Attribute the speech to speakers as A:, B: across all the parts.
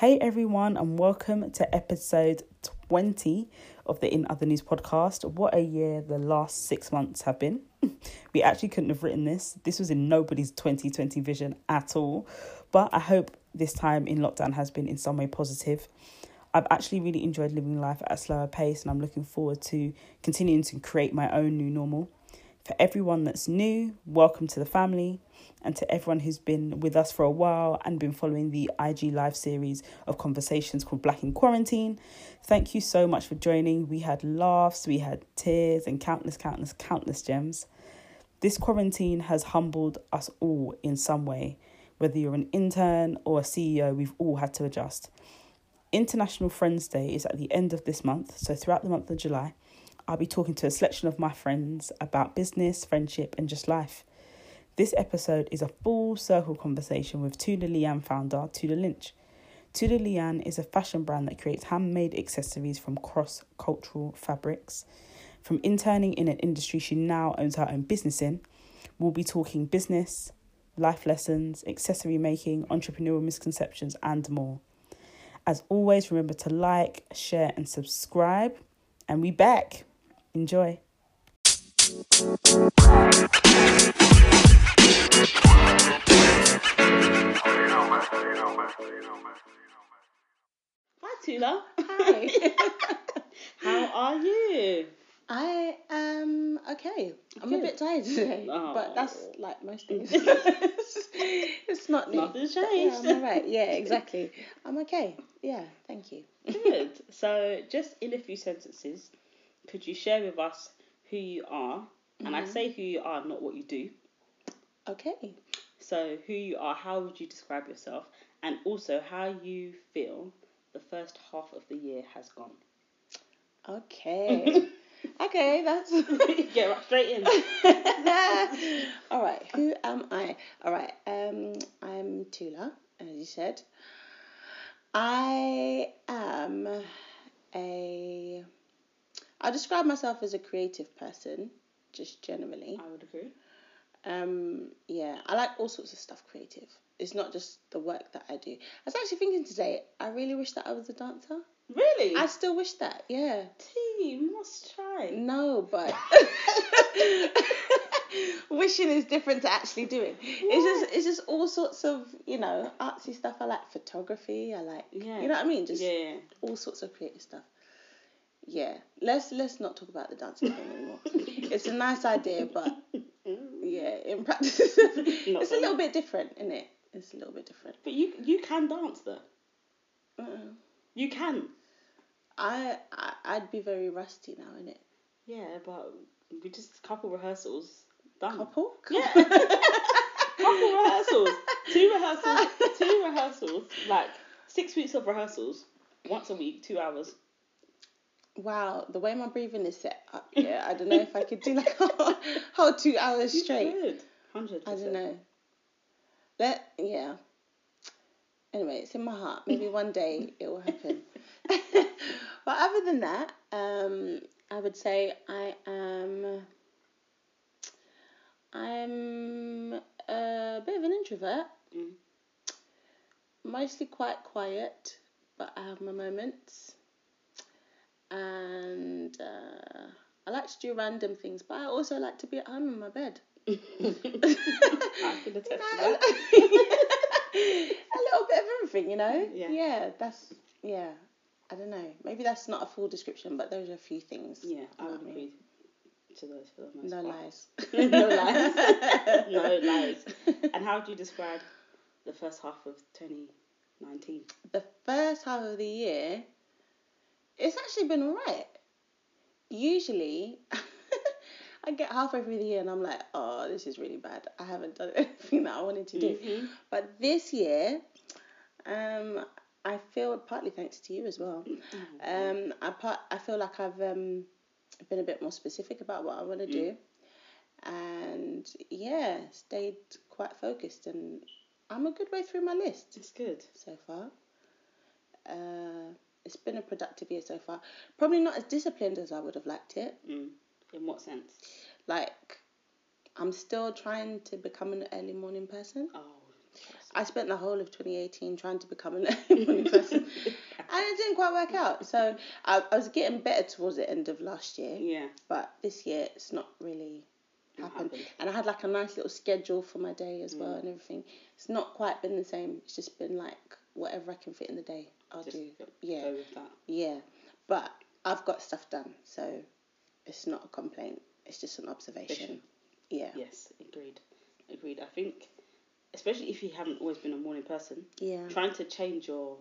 A: Hey everyone, and welcome to episode 20 of the In Other News podcast. What a year the last six months have been. we actually couldn't have written this. This was in nobody's 2020 vision at all. But I hope this time in lockdown has been in some way positive. I've actually really enjoyed living life at a slower pace, and I'm looking forward to continuing to create my own new normal. For everyone that's new, welcome to the family. And to everyone who's been with us for a while and been following the IG live series of conversations called Black in Quarantine, thank you so much for joining. We had laughs, we had tears, and countless, countless, countless gems. This quarantine has humbled us all in some way. Whether you're an intern or a CEO, we've all had to adjust. International Friends Day is at the end of this month, so throughout the month of July, I'll be talking to a selection of my friends about business, friendship, and just life. This episode is a full circle conversation with Tula Leanne founder Tula Lynch. Tula Leanne is a fashion brand that creates handmade accessories from cross cultural fabrics. From interning in an industry she now owns her own business in, we'll be talking business, life lessons, accessory making, entrepreneurial misconceptions, and more. As always, remember to like, share, and subscribe. And we back. Enjoy. Hi, Tula.
B: Hi.
A: How are you?
B: I am okay. I'm a bit tired today,
A: Oh.
B: but that's like most things. it's not new.
A: Nothing's
B: Yeah,
A: changed.
B: I'm alright. Yeah, exactly. I'm okay. Yeah, thank you.
A: Good. So, just in a few sentences, could you share with us who you are? And I say who you are, not what you do.
B: Okay.
A: So, who you are, how would you describe yourself? And also, how you feel the first half of the year has gone.
B: Okay. okay, that's.
A: Get right straight in.
B: All right. Who am I? All right. Um, I'm Tula, as you said. I am a. I describe myself as a creative person, just generally.
A: I would agree.
B: Um, yeah, I like all sorts of stuff creative. It's not just the work that I do. I was actually thinking today. I really wish that I was a dancer.
A: Really?
B: I still wish that. Yeah.
A: T, must try.
B: No, but wishing is different to actually doing. It's just it's just all sorts of you know artsy stuff. I like photography. I like
A: Yeah.
B: you know what I mean. Just
A: Yeah.
B: all sorts of creative stuff. Yeah, let's let's not talk about the dancing thing anymore. it's a nice idea, but yeah, in practice, it's a little bit different, isn't it? It's a little bit different.
A: But you you can dance though.
B: Uh,
A: You can.
B: I, I I'd be very rusty now, in it.
A: Yeah, but we just couple rehearsals done.
B: Couple?
A: Yeah. couple rehearsals. Two rehearsals. Two rehearsals. Like six weeks of rehearsals. Once a week, two hours.
B: Wow, the way my breathing is set up, yeah, I don't know if I could do like a whole, two hours straight.
A: Good. Hundred
B: I don't know. Let yeah. Anyway, it's in my heart. Maybe one day it will happen. but other than that, um, I would say I am. I'm a bit of an introvert.
A: Mm.
B: Mostly quite quiet, but I have my moments. And uh, I like to do random things, but I also like to be at home in my bed.
A: I can attest to that.
B: a little bit of everything, you know.
A: Yeah.
B: Yeah, that's yeah. I don't know. Maybe that's not a full description, but those are a few things.
A: Yeah, I would agree to those for the most
B: No
A: part.
B: lies.
A: no lies. no lies. And how would you describe the first half of 2019?
B: The first half of the year, it's actually been alright. Usually, I get halfway through the year and I'm like, oh, this is really bad. I haven't done everything that I wanted to do.
A: Mhm.
B: But this year, um, I feel partly thanks to you as well. Um, I part I feel like I've um been a bit more specific about what I want to do, and yeah, stayed quite focused, and I'm a good way through my list
A: It's good.
B: so far. Uh, it's been a productive year so far. Probably not as disciplined as I would have liked it.
A: Mm. In what sense?
B: Like, I'm still trying to become an early morning person.
A: Oh,
B: I spent the whole of 2018 trying to become an early morning person, and it didn't quite work out. So I, I was getting better towards the end of last year,
A: yeah.
B: but this year it's not really happened.
A: happened.
B: And I had like a nice little schedule for my day as
A: Mm.
B: well and everything. It's not quite been the same. It's just been like whatever I can fit in the day, I'll
A: Just
B: do.
A: go,
B: Yeah,
A: go with that.
B: yeah. But I've got stuff done, so it's not a complaint. It's just an observation. Yeah.
A: Yes, agreed. Agreed. I think, especially if you haven't always been a morning person,
B: Yeah.
A: trying to change your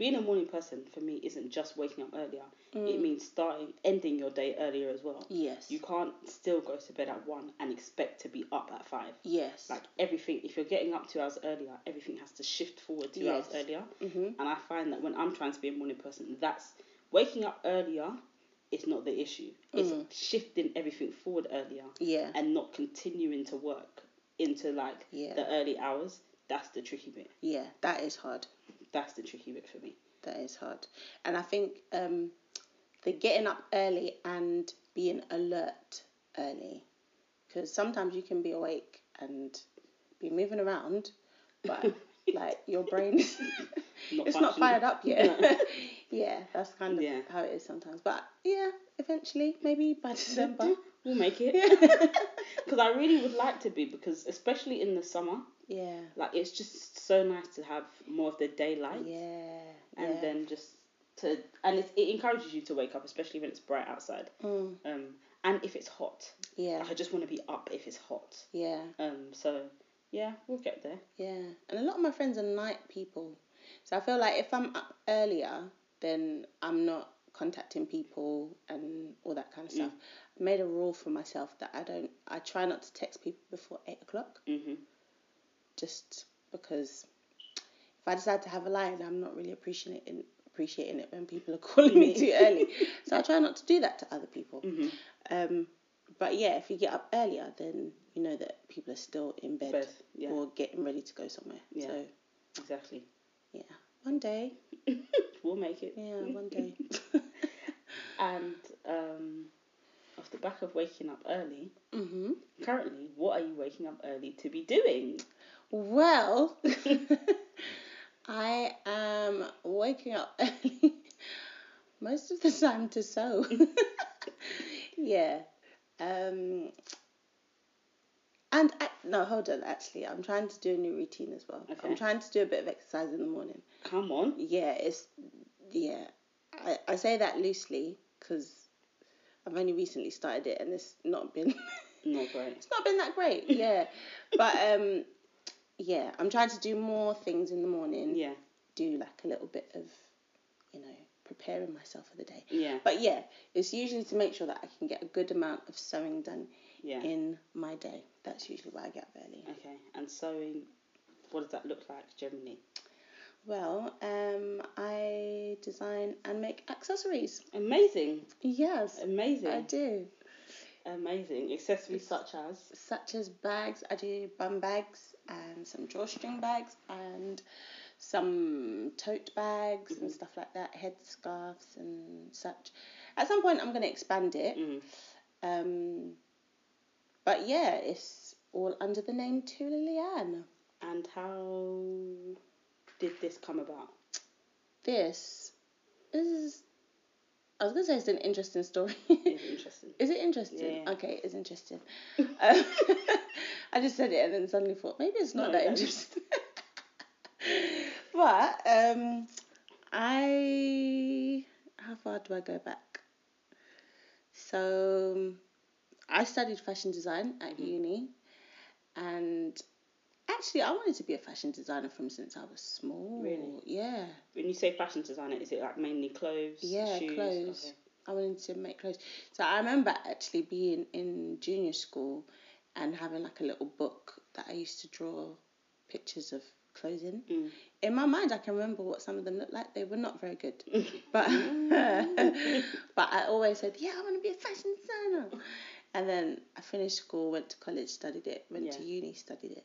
A: being a morning person for me isn't just waking up earlier.
B: Mm.
A: It means starting ending your day earlier as well.
B: Yes.
A: You can't still go to bed at one and expect to be up at five.
B: yes.
A: Like everything, if you're getting up two hours earlier, everything has to shift forward two hours
B: Yes.
A: earlier.
B: Mhm.
A: And I find that when I'm trying to be a morning person, that's waking up earlier is not the issue. It's
B: Mm.
A: shifting everything forward earlier
B: Yeah.
A: and not continuing to work into like
B: Yeah.
A: the early hours. That's the tricky bit.
B: Yeah. That is hard.
A: That's the tricky bit for me.
B: That is hard. And I think um, the getting up early and being alert early, because sometimes you can be awake and be moving around, but like your brain, is-
A: Not
B: it's not fired up yet.
A: No.
B: yeah, that's kind of
A: Yeah.
B: how it is sometimes. But yeah, eventually, maybe by December.
A: We'll make it. Because I really would like to be, because especially in the summer,
B: yeah.
A: like it's just so nice to have more of the daylight.
B: Yeah.
A: and
B: yeah.
A: then just to and it, it encourages you to wake up especially when it's bright outside
B: Mm,
A: um and if it's hot
B: yeah.
A: Like, i just want to be up if it's hot
B: Yeah.
A: um so yeah we'll get there
B: Yeah, and a lot of my friends are night people. So I feel like if I'm up earlier, then I'm not contacting people and all that kind of stuff. I made a rule for myself that I don't, I try not to text people before eight o'clock,
A: hmm
B: just because if I decide to have a line, I'm not really appreciating appreciating it when people are calling me too early. So I try not to do that to other people.
A: hmm
B: Um, but yeah, if you get up earlier, then you know that people are still in bed,
A: Bed, yeah.
B: or getting ready to go somewhere.
A: Yeah.
B: So
A: exactly
B: yeah, one day.
A: we'll make it
B: Yeah, one day.
A: and um off the back of waking up early
B: mhm.
A: currently what are you waking up early to be doing
B: Well, I am waking up early most of the time to sew. yeah. Um. And I, no, hold on. Actually, I'm trying to do a new routine as well.
A: Okay.
B: I'm trying to do a bit of exercise in the morning.
A: come on
B: Yeah, it's yeah. I, I say that loosely because I've only recently started it and it's not been
A: not great
B: it's not been that great. Yeah, but um, yeah, I'm trying to do more things in the morning.
A: yeah
B: Do like a little bit of, you know, preparing myself for the day.
A: yeah
B: But yeah, it's usually to make sure that I can get a good amount of sewing done
A: yeah
B: in my day. That's usually why I get up early.
A: okay and sewing what does that look like generally
B: Well, um, I design and make accessories.
A: amazing
B: Yes,
A: amazing
B: I do.
A: Amazing. Accessories such as
B: Such as bags, I do bum bags and some drawstring bags and some tote bags and stuff like that, head scarves and such. At some point, I'm going to expand it.
A: mm,
B: Um, but yeah, it's all under the name Tula Leanne.
A: and how did this come about?
B: This is, I was going to say it's an interesting story.
A: It's interesting.
B: Is it interesting?
A: Yeah.
B: Okay, it's interesting. um, I just said it and then suddenly thought maybe it's not
A: No,
B: that
A: no.
B: interesting. but um, I how far do I go back? So I studied fashion design at
A: Mhm.
B: uni, and actually I wanted to be a fashion designer from since I was small.
A: Really?
B: Yeah.
A: When you say fashion designer, is it like mainly clothes?
B: Yeah,
A: shoes?
B: clothes.
A: Okay.
B: I wanted to make clothes. So I remember actually being in junior school and having like a little book that I used to draw pictures of clothing.
A: Mm.
B: In my mind, I can remember what some of them looked like. They were not very good, but but I always said, "Yeah, I want to be a fashion designer." And then I finished school, went to college, studied it, went
A: Yeah.
B: to uni, studied it.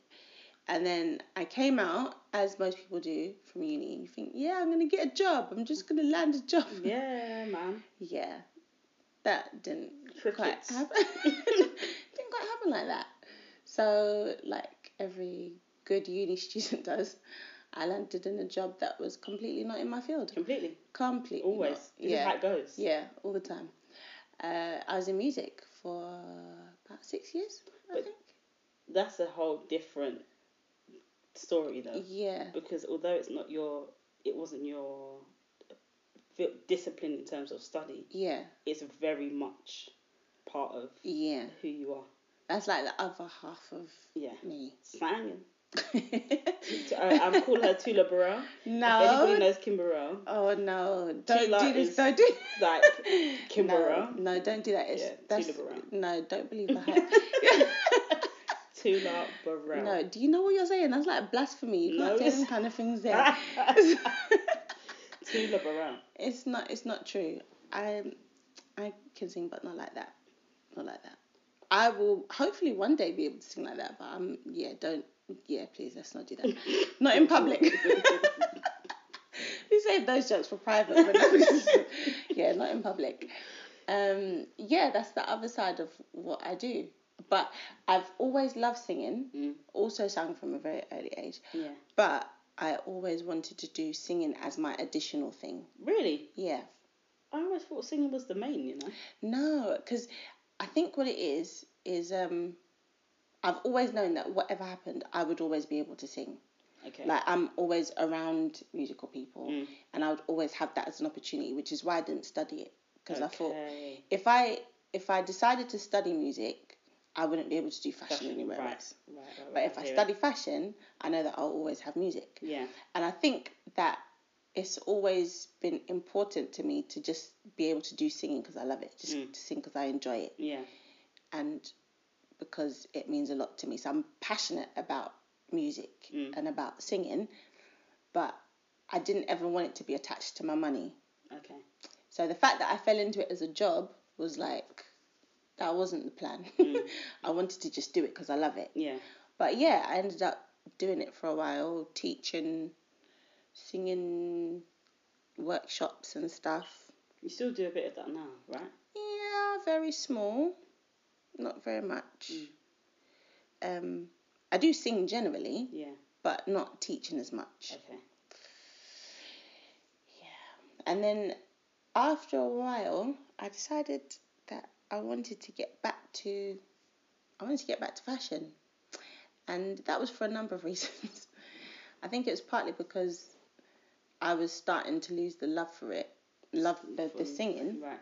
B: And then I came out, as most people do from uni, you think, yeah, I'm going to get a job. I'm just going to land a job.
A: Yeah, man.
B: Yeah. That didn't quite happen. didn't quite happen like that. So, like every good uni student does, I landed in a job that was completely not in my field.
A: Completely.
B: Completely.
A: Always.
B: not. Yeah.
A: how it goes.
B: Yeah, all the time. Uh, I was in music for about six years, I think.
A: That's a whole different story, though.
B: Yeah.
A: Because although it's not your, it wasn't your discipline in terms of study,
B: Yeah.
A: it's very much part of
B: Yeah.
A: who you are.
B: That's like the other half of
A: Yeah.
B: me.
A: I'm calling her Tula Burrell. If anybody knows Kim Burrell,
B: Oh no! Don't
A: Tula
B: do this! Don't do.
A: like Kim
B: no,
A: Burrell.
B: no, don't do that. It's,
A: Yeah,
B: that's,
A: Tula Burrell.
B: No, don't believe the hype.
A: Tula Burrell.
B: no, do you know what you're saying? That's like blasphemy. You
A: No,
B: can't say kind of things there.
A: Tula Burrell.
B: it's not. It's not true. I, I can sing, but not like that. Not like that. I will hopefully one day be able to sing like that. But um, yeah, don't. Yeah, please, let's not do that. not in public. we save those jokes for private. But yeah, not in public. Um, yeah, that's the other side of what I do. But I've always loved singing.
A: Mm.
B: Also sang from a very early age.
A: Yeah.
B: But I always wanted to do singing as my additional thing.
A: Really?
B: Yeah.
A: I always thought singing was the main, you know?
B: No, because I think what it is is um, I've always known that whatever happened, I would always be able to sing.
A: Okay.
B: Like I'm always around musical people,
A: Mm.
B: and I would always have that as an opportunity, which is why I didn't study it because I thought if I if I decided to study music, I wouldn't be able to do fashion, anywhere
A: right.
B: else.
A: Right, right,
B: But if I
A: it.
B: study fashion, I know that I'll always have music.
A: Yeah.
B: And I think that it's always been important to me to just be able to do singing because I love it, just
A: Mm.
B: to sing because I enjoy it,
A: Yeah.
B: and because it means a lot to me. So I'm passionate about music
A: Mm.
B: and about singing, but I didn't ever want it to be attached to my money.
A: Okay.
B: So the fact that I fell into it as a job was like, that wasn't the plan.
A: Mm.
B: I wanted to just do it because I love it.
A: Yeah.
B: But yeah, I ended up doing it for a while, teaching, singing workshops and stuff.
A: You still do a bit of that now, right?
B: Yeah, very small, not very much.
A: Mm.
B: Um, I do sing generally,
A: Yeah.
B: but not teaching as much.
A: Okay.
B: Yeah, And then after a while, I decided that I wanted to get back to, I wanted to get back to fashion, and that was for a number of reasons. I think it was partly because I was starting to lose the love for it, love the, the singing,
A: Right.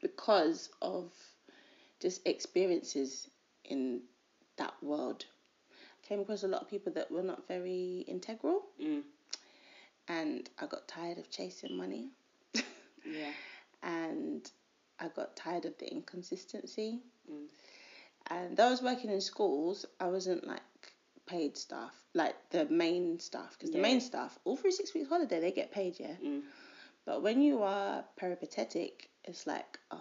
B: because of just experiences in that world. Came across a lot of people that were not very integral,
A: Mm.
B: and I got tired of chasing money.
A: Yeah.
B: and I got tired of the inconsistency.
A: Mm.
B: And though I was working in schools, I wasn't like paid staff, like the main staff, because the main staff, all through six weeks holiday, they get paid, yeah.
A: Mm.
B: But when you are peripatetic, it's like, oh,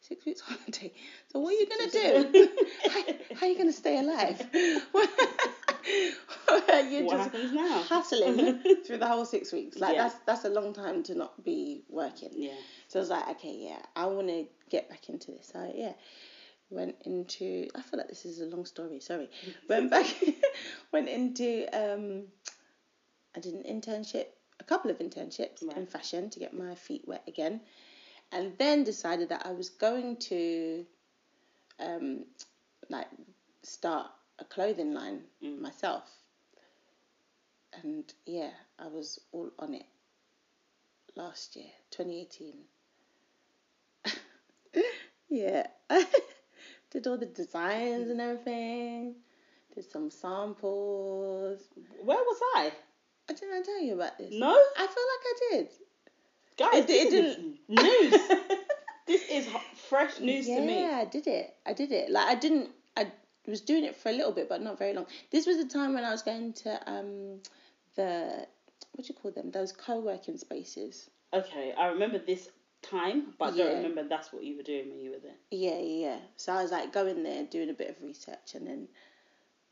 B: six weeks holiday. So what are you gonna do? how, how are you gonna stay alive? You're
A: what
B: just hustling through the whole six weeks. Like
A: Yeah.
B: that's that's a long time to not be working.
A: Yeah.
B: So I was like, okay, yeah, I want to get back into this. So yeah, went into. I feel like this is a long story. Sorry. went back. went into. Um, I did an internship, a couple of internships in fashion to get my feet wet again, and then decided that I was going to, um, like start a clothing line
A: Mm.
B: myself. And yeah, I was all on it last year, 2018. yeah. Did all the designs and everything. Did some samples.
A: Where was I?
B: I didn't I tell you about this.
A: No,
B: I feel like I did.
A: guys,
B: It-
A: this
B: it
A: is news. this is fresh news
B: yeah,
A: to me.
B: Yeah, I did it. I did it. Like I didn't. Was doing it for a little bit, but not very long. This was the time when I was going to um, the what do you call them? Those co-working spaces.
A: Okay, I remember this time, but I don't remember that's what you were doing when you were there.
B: Yeah, yeah, yeah. So I was like going there, doing a bit of research, and then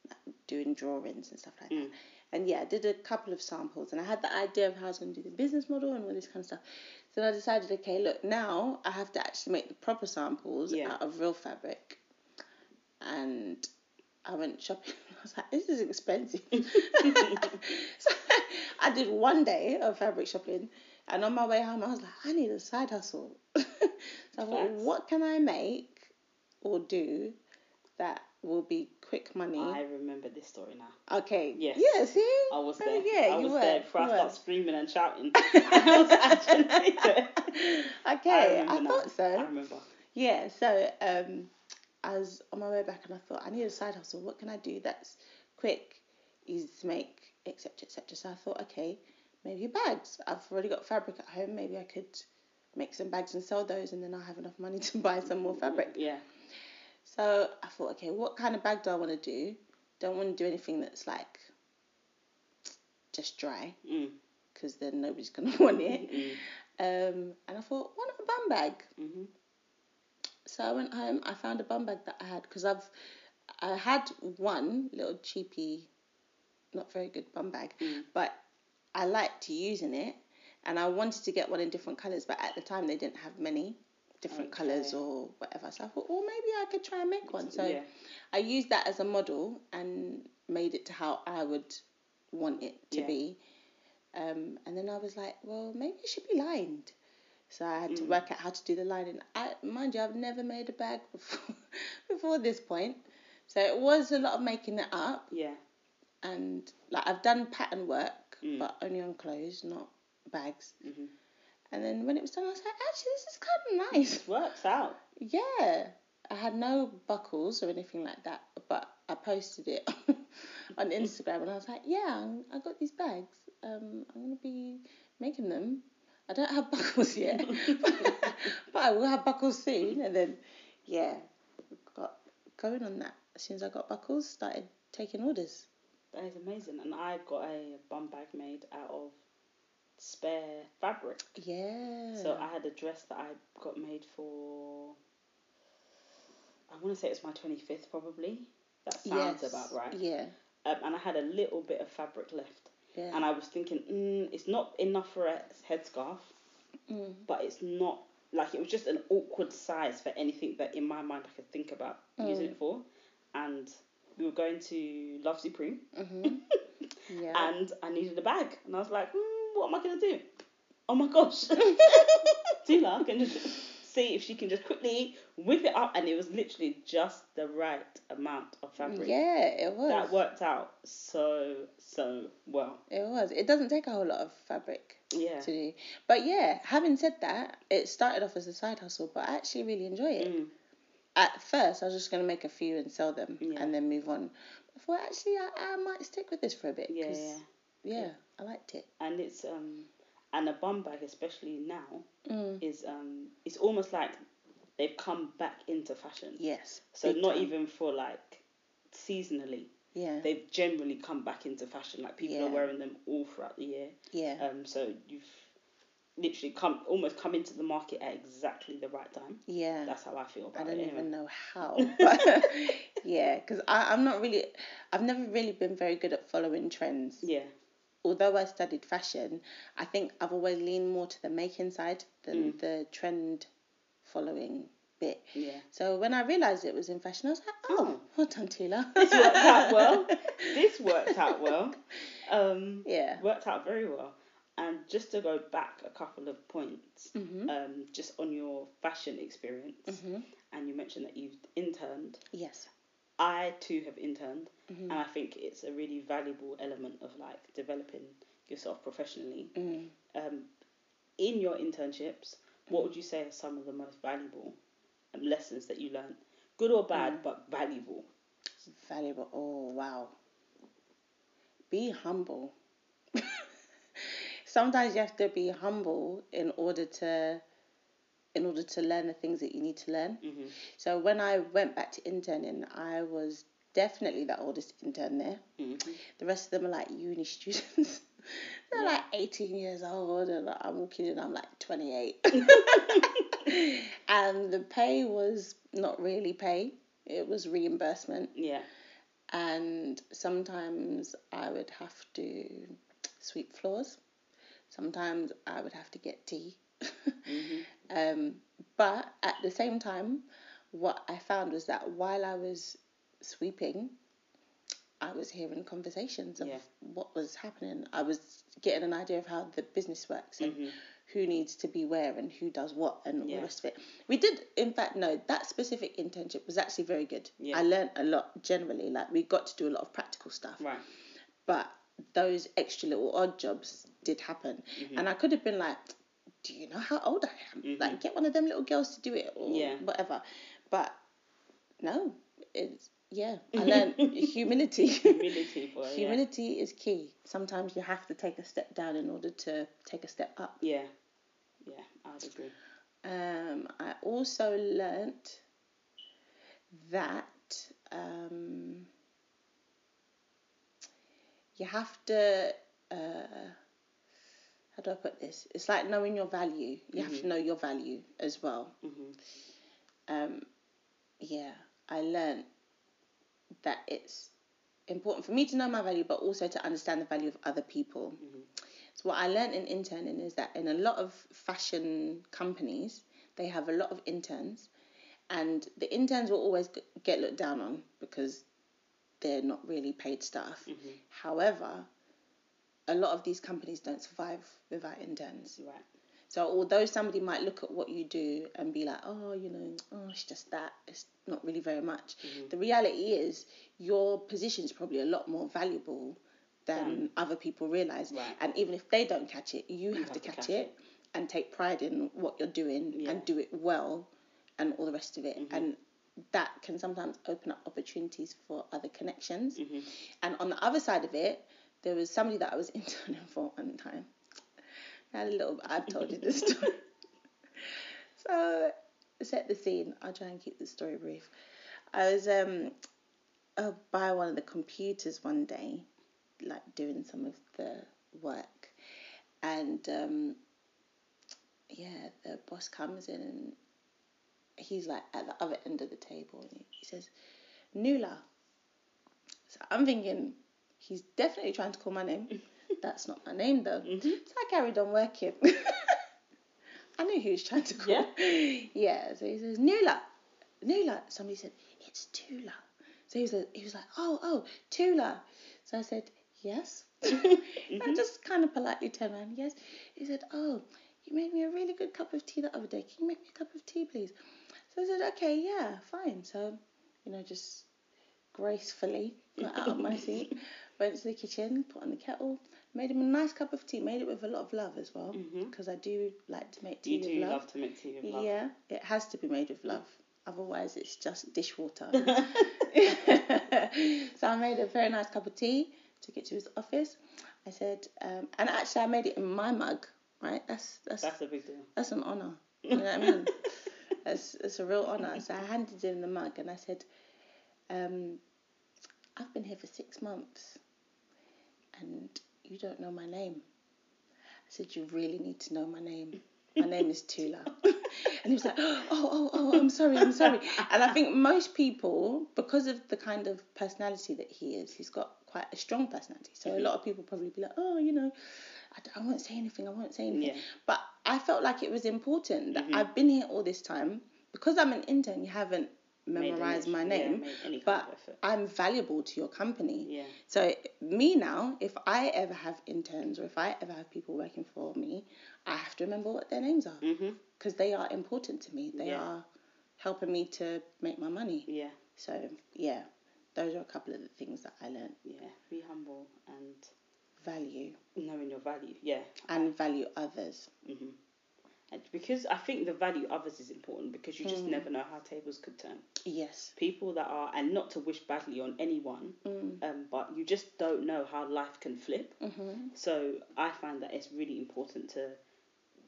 B: like, doing drawings and stuff like that. And yeah, I did a couple of samples, and I had the idea of how I was going to do the business model and all this kind of stuff. So I decided, okay, look, now I have to actually make the proper samples
A: Yeah.
B: out of real fabric. And I went shopping. I was like, this is expensive. so I did one day of fabric shopping, and on my way home, I was like, I need a side hustle. so I thought, what can I make or do that will be quick money?
A: I remember this story now.
B: Okay.
A: Yes.
B: Yeah. See.
A: I was there.
B: Yeah,
A: I
B: you
A: was
B: were.
A: there before I started screaming and shouting. I was there.
B: Okay, I,
A: now.
B: thought so.
A: I remember.
B: Yeah, so um, I was on my way back and I thought I need a side hustle. What can I do that's quick, easy to make, etc., etc. So I thought, okay, maybe bags. I've already got fabric at home. Maybe I could make some bags and sell those, and then I'll have enough money to buy some more fabric.
A: Yeah.
B: So I thought, okay, what kind of bag do I want to do? Don't want to do anything that's like just dry,
A: Mm.
B: because then nobody's gonna want it.
A: Mm.
B: Um, and I thought, why not a bum bag?
A: hmm
B: So I went home. I found a bum bag that I had because I've I had one little cheapy, not very good bum bag,
A: Mm.
B: but I liked using it, and I wanted to get one in different colors. But at the time, they didn't have many different colors or whatever. So I thought, well, maybe I could try and make one. So
A: yeah.
B: I used that as a model and made it to how I would want it to
A: Yeah.
B: be. Um, and then I was like, well, maybe it should be lined. So I had to
A: Mm.
B: work out how to do the lining. I, mind you, I've never made a bag before, before this point. So it was a lot of making it up.
A: Yeah.
B: And like I've done pattern work,
A: Mm.
B: but only on clothes, not bags.
A: Mhm.
B: And then when it was done, I was like, actually, this is kind of nice.
A: It works out.
B: Yeah, I had no buckles or anything like that, but I posted it on Instagram and I was like, yeah, I got these bags. Um, I'm gonna be making them. I don't have buckles yet, but I will have buckles soon. And then, yeah, got going on that. As soon as I got buckles, started taking orders.
A: That is amazing. And I got a bum bag made out of spare fabric.
B: Yeah.
A: So I had a dress that I got made for. I want to say it's my twenty fifth, probably. That sounds
B: Yes.
A: about right.
B: Yeah.
A: Um, and I had a little bit of fabric left,
B: Yeah.
A: and I was thinking, mm, it's not enough for a headscarf,
B: Mm.
A: but it's not like it was just an awkward size for anything that in my mind I could think about using
B: Mm.
A: it for. And we were going to Love Supreme,
B: Mhm. yeah.
A: and I needed a bag, and I was like, mm, what am I gonna do? Oh my gosh, just see if she can just quickly whip it up, and it was literally just the right amount of fabric.
B: yeah, it was.
A: That worked out so so well.
B: It was. It doesn't take a whole lot of fabric
A: Yeah.
B: to do. But yeah, having said that, it started off as a side hustle, but I actually really enjoy it.
A: Mm.
B: At first, I was just going to make a few and sell them
A: Yeah.
B: and then move on. I thought, actually, I, I might stick with this for a bit.
A: Yeah,
B: 'cause,
A: yeah.
B: yeah, I liked it.
A: And it's um and a bum bag especially now
B: Mm.
A: is um it's almost like they've come back into fashion.
B: Yes.
A: So not
B: time.
A: even for like seasonally.
B: Yeah.
A: They've generally come back into fashion. Like people are wearing them all throughout the year.
B: yeah.
A: Um so you've literally come almost come into the market at exactly the right time.
B: yeah.
A: That's how I feel about it.
B: I don't
A: it. Anyway.
B: even know how. But yeah, because I'm not really, I've never really been very good at following trends.
A: Yeah.
B: Although I studied fashion, I think I've always leaned more to the making side than
A: Mm.
B: the trend following bit.
A: Yeah.
B: So when I realised it was in fashion, I was like, oh,
A: Oh.
B: well done, Tila.
A: This worked out well. This worked out well. Um
B: Yeah.
A: worked out very well. And just to go back a couple of points,
B: hmm
A: um, just on your fashion experience,
B: hmm
A: and you mentioned that you've interned.
B: Yes.
A: I too have interned,
B: hmm
A: and I think it's a really valuable element of like developing yourself professionally.
B: Mm.
A: Um, in your internships, what would you say are some of the most valuable um, lessons that you learned? Good or bad,
B: Mm.
A: but valuable.
B: Valuable. Oh, wow. Be humble. Sometimes you have to be humble in order to in order to learn the things that you need to learn.
A: hmm
B: So when I went back to interning, I was definitely the oldest intern there.
A: Mm-hmm.
B: The rest of them are like uni students. They're
A: Yeah.
B: like 18 years old, and I'm walking in, I'm like 28. and the pay was not really pay, it was reimbursement.
A: Yeah.
B: And sometimes I would have to sweep floors, sometimes I would have to get tea.
A: Mm-hmm.
B: um, but at the same time, what I found was that while I was sweeping, I was hearing conversations of
A: Yeah.
B: what was happening. I was getting an idea of how the business works and
A: Mhm.
B: who needs to be where and who does what and all the rest of it. We did, in fact, no, that specific internship was actually very good.
A: Yeah.
B: I learned a lot generally. Like, we got to do a lot of practical stuff
A: Right.
B: but those extra little odd jobs did happen
A: Mm-hmm.
B: and i could have been like do you know how old i am like get one of them little girls to do it or
A: Yeah.
B: whatever but no it's yeah i learned humility
A: Humility, boy. yeah.
B: humility is key sometimes you have to take a step down in order to take a step up
A: Yeah. Yeah. I'd agree.
B: um, I also learnt that um, you have to. Uh, how do I put this? It's like knowing your value. You have to mm-hmm. know your value as well. Mm-hmm. Um, yeah, I learnt that it's important for me to know my value, but also to understand the value of other people. Mm-hmm. So what I learned in interning is that in a lot of fashion companies, they have a lot of interns, and the interns will always get looked down on because they're not really paid staff. However, a lot of these companies don't survive without interns.
A: Right.
B: So although somebody might look at what you do and be like, oh, you know, oh, it's just that, it's not really very much. Mm-hmm. The reality is your position is probably a lot more valuable than other people realize.
A: Right.
B: And even if they don't catch it, you, have,
A: have
B: to catch,
A: catch
B: it,
A: it.
B: and take pride in what you're doing
A: Yeah.
B: and do it well and all the rest of it. Mm-hmm. And that can sometimes open up opportunities for other connections. Mm-hmm. And on the other side of it, there was somebody that I was interning for one time. I had a little. I've told you this story. so set the scene. I'll try and keep the story brief. I was um uh, by one of the computers one day, like doing some of the work, and um yeah, the boss comes in and he's like at the other end of the table and he, he says, Nula. So I'm thinking he's definitely trying to call my name. That's not my name though. Mm-hmm. So I carried on working. I knew he was trying to call.
A: Yeah.
B: Yeah. So he says, Nula. Nula. Somebody said, It's Tula. So he was, he was like, Oh, oh, Tula. So I said, Yes. I mm-hmm. just kind of politely turned around, Yes. He said, Oh, you made me a really good cup of tea the other day. Can you make me a cup of tea, please? So I said, Okay, yeah, fine. So, you know, just gracefully got out of my seat, went to the kitchen, put on the kettle, made him a nice cup of tea, made it with a lot of love as well, because I do like to make tea
A: You
B: with
A: do
B: love.
A: love to make tea with love.
B: Yeah, it has to be made with love. Otherwise, it's just dishwater. so I made a very nice cup of tea, took it to his office. I said, um, and actually, I made it in my mug, right? That's that's
A: That's a big deal.
B: that's an honor. You know what I mean? It's, it's a real honor. So I handed him the mug and I said, um, I've been here for six months and you don't know my name. I said, You really need to know my name. My name is Tula. And he was like, Oh, oh, oh, I'm sorry, I'm sorry. And I think most people, because of the kind of personality that he is, he's got quite a strong personality. So a mm-hmm. lot of people probably be like, Oh, you know, I won't say anything, I won't say anything.
A: Yeah.
B: But I felt like it was important that mm-hmm. I've been here all this time. Because I'm an intern, you haven't
A: Any-
B: my name,
A: kind
B: but. I'm valuable to your company.
A: Yeah.
B: So me now, if I ever have interns or if I ever have people working for me, I have to remember what their names are because they are important to me. They
A: Mm-hmm. Yeah.
B: are helping me to make my money.
A: Yeah.
B: So yeah, those are a couple of the things that I learned.
A: Yeah. Be humble and
B: Value
A: knowing your value. Yeah.
B: and value others.
A: And because I think the value others is important because you
B: Mm.
A: just never know how tables could turn.
B: Yes.
A: People that are, and not to wish badly on anyone,
B: Mm.
A: um, but you just don't know how life can flip.
B: Mm-hmm.
A: So I find that it's really important to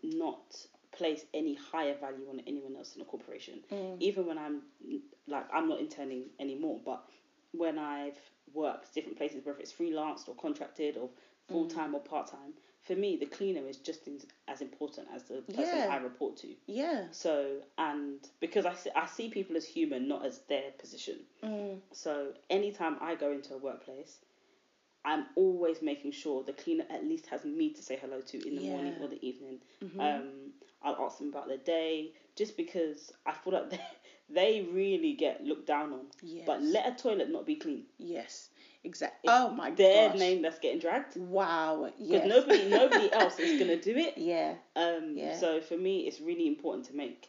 A: not place any higher value on anyone else in a corporation.
B: Mm.
A: Even when I'm like I'm not interning anymore, but when I've worked different places, whether it's freelanced or contracted or full time or part time, for me the cleaner is just as important as the person
B: Yeah.
A: I report to.
B: Yeah.
A: So and because I see, I see people as human, not as their position.
B: Mm.
A: So anytime I go into a workplace, I'm always making sure the cleaner at least has me to say hello to in the morning or the evening.
B: Mm-hmm.
A: Um, I'll ask them about their day, just because I feel like they, they really get looked down on. But let a toilet not be clean.
B: Yes. Exactly. Oh my god.
A: Their
B: gosh.
A: name that's getting dragged.
B: Wow.
A: Because
B: Yes.
A: nobody nobody else is gonna do it.
B: Yeah.
A: Um,
B: Yeah.
A: So for me, it's really important to make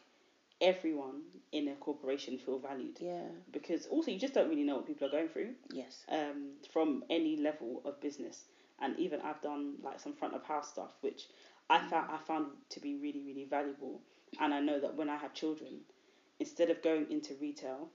A: everyone in a corporation feel valued.
B: Yeah.
A: Because also you just don't really know what people are going through
B: Yes.
A: um, from any level of business. And even I've done like some front of house stuff, which I found I found to be really really valuable. And I know that when I have children, instead of going into retail,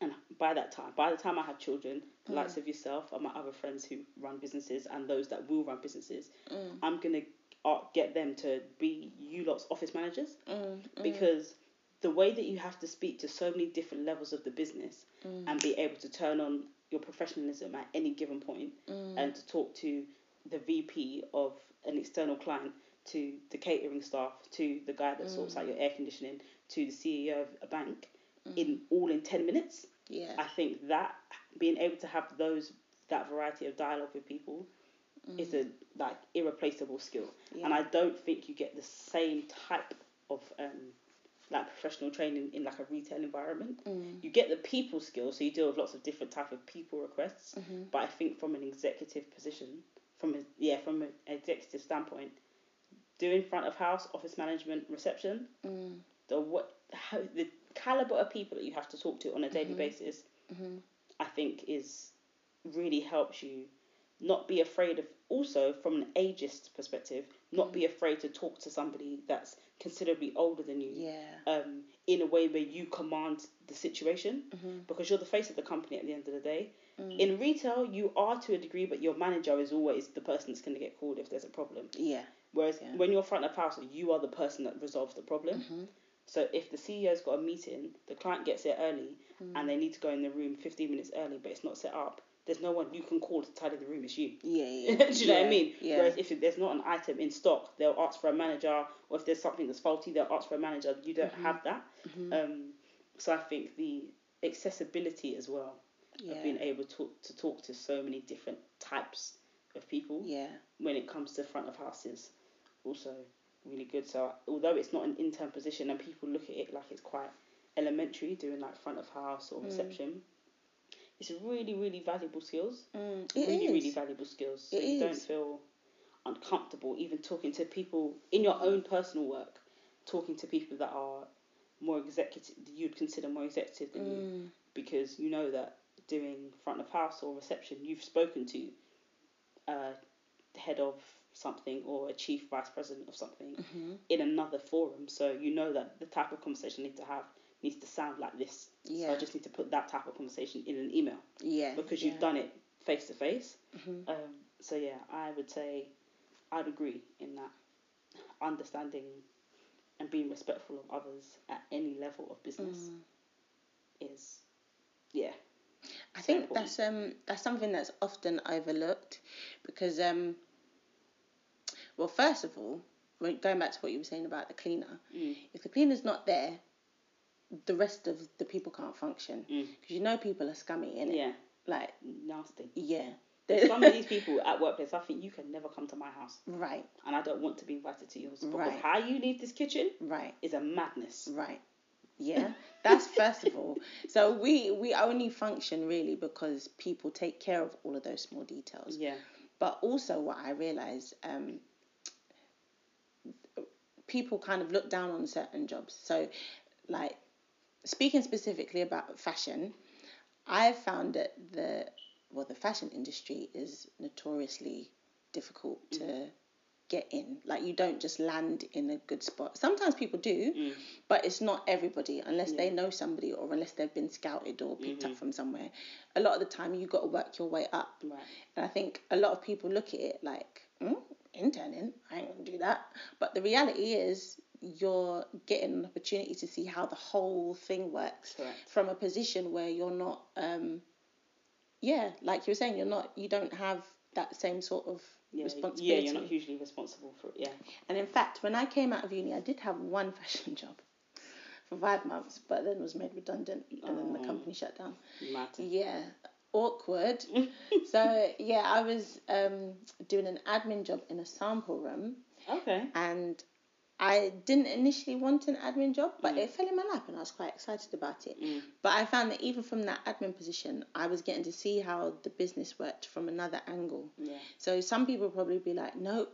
A: and by that time, by the time I have children, the mm. likes of yourself and my other friends who run businesses and those that will run businesses, mm. I'm gonna uh, get them to be you lot's office managers.
B: Mm, mm.
A: because the way that you have to speak to so many different levels of the business and be able to turn on your professionalism at any given point and to talk to the VP of an external client to the catering staff to the guy that sorts out your air conditioning to the CEO of a bank Mm. in all in 10 minutes.
B: Yeah.
A: I think that being able to have those that variety of dialogue with people mm. is a like irreplaceable skill, and I don't think you get the same type of um, like professional training in like a retail environment. Mm. You get the people skill, so you deal with lots of different type of people requests. Mm-hmm. But I think from an executive position, from a, yeah, from an executive standpoint, doing front of house, office management, reception, the what how, the caliber of people that you have to talk to on a daily mm-hmm. basis, mm-hmm. I think is really helps you not be afraid of also from an ageist perspective, not be mm-hmm. afraid to talk to somebody that's considerably older than you.
B: Yeah.
A: Um, in a way where you command the situation because you're the face of the company at the end of the day. Mm. In retail, you are to a degree, but your manager is always the person that's going to get called if there's a problem.
B: Yeah.
A: Whereas when you're front of house, you are the person that resolves the problem. So if the CEO's got a meeting, the client gets there early, and they need to go in the room 15 minutes early, but it's not set up. There's no one you can call to tidy the room. It's you.
B: Yeah. Yeah.
A: Do you know what I mean?
B: Yeah.
A: Whereas if there's not an item in stock, they'll ask for a manager, or if there's something that's faulty, they'll ask for a manager. You don't
B: Mm-hmm.
A: have that. Um, so I think the accessibility as well
B: yeah.
A: of being able to to talk to so many different types of people
B: yeah.
A: when it comes to front of houses also really good. So although it's not an intern position and people look at it like it's quite elementary doing like front of house
B: Mm.
A: or reception it's really really valuable skills.
B: Mm,
A: really
B: is.
A: really valuable skills. So
B: It
A: you don't feel uncomfortable even talking to people in your own personal work talking to people that are more executive you'd consider more executive than you
B: Mm,
A: because you know that doing front of house or reception, you've spoken to a head of something or a chief vice president of something
B: mm-hmm.
A: in another forum. So you know that the type of conversation you need to have needs to sound like this. So
B: Yeah.
A: I just need to put that type of conversation in an email
B: yeah.
A: because you've done it face to face. So yeah, I would say I'd agree in that understanding and being respectful of others at any level of business
B: Mm.
A: is yeah
B: I
A: So
B: think
A: important.
B: that's um that's something that's often overlooked because um well first of all going back to what you were saying about the cleaner
A: Mm.
B: if the cleaner's not there the rest of the people can't function
A: Mm.
B: because you know people are scummy it
A: yeah
B: like
A: nasty.
B: yeah
A: Some of these people at workplace, I think you can never come to my house,
B: right
A: and I don't want to be invited to yours because
B: Right.
A: how you leave this kitchen
B: right
A: is a madness.
B: Right. Yeah. That's first of all. So we we only function really because people take care of all of those small details.
A: Yeah,
B: But also what I realize um people kind of look down on certain jobs. So like speaking specifically about fashion, I've found that the well the fashion industry is notoriously difficult to mm. get in. Like you don't just land in a good spot. Sometimes people do, mm. but it's not everybody unless they mm. know somebody or unless they've been scouted or picked up mm-hmm. from somewhere. A lot of the time you got to work your way up.
A: right.
B: And I think a lot of people look at it like, mm, interning, I ain't gonna do that. But the reality is you're getting an opportunity to see how the whole thing works
A: Correct.
B: from a position where you're not um, yeah, like you were saying, you're not, you don't have that same sort of
A: Yeah,
B: responsibility.
A: yeah, you're not hugely responsible for it. Yeah.
B: And in fact, when I came out of uni, I did have one fashion job for five months, but then was made redundant, and then the
A: Oh.
B: company shut down. Yeah, awkward. so yeah, I was um, doing an admin job in a sample room,
A: Okay.
B: and I didn't initially want an admin job, but
A: Mm.
B: it fell in my lap, and I was quite excited about it.
A: Mm.
B: But I found that even from that admin position, I was getting to see how the business worked from another angle.
A: Yeah.
B: So some people probably be like, no,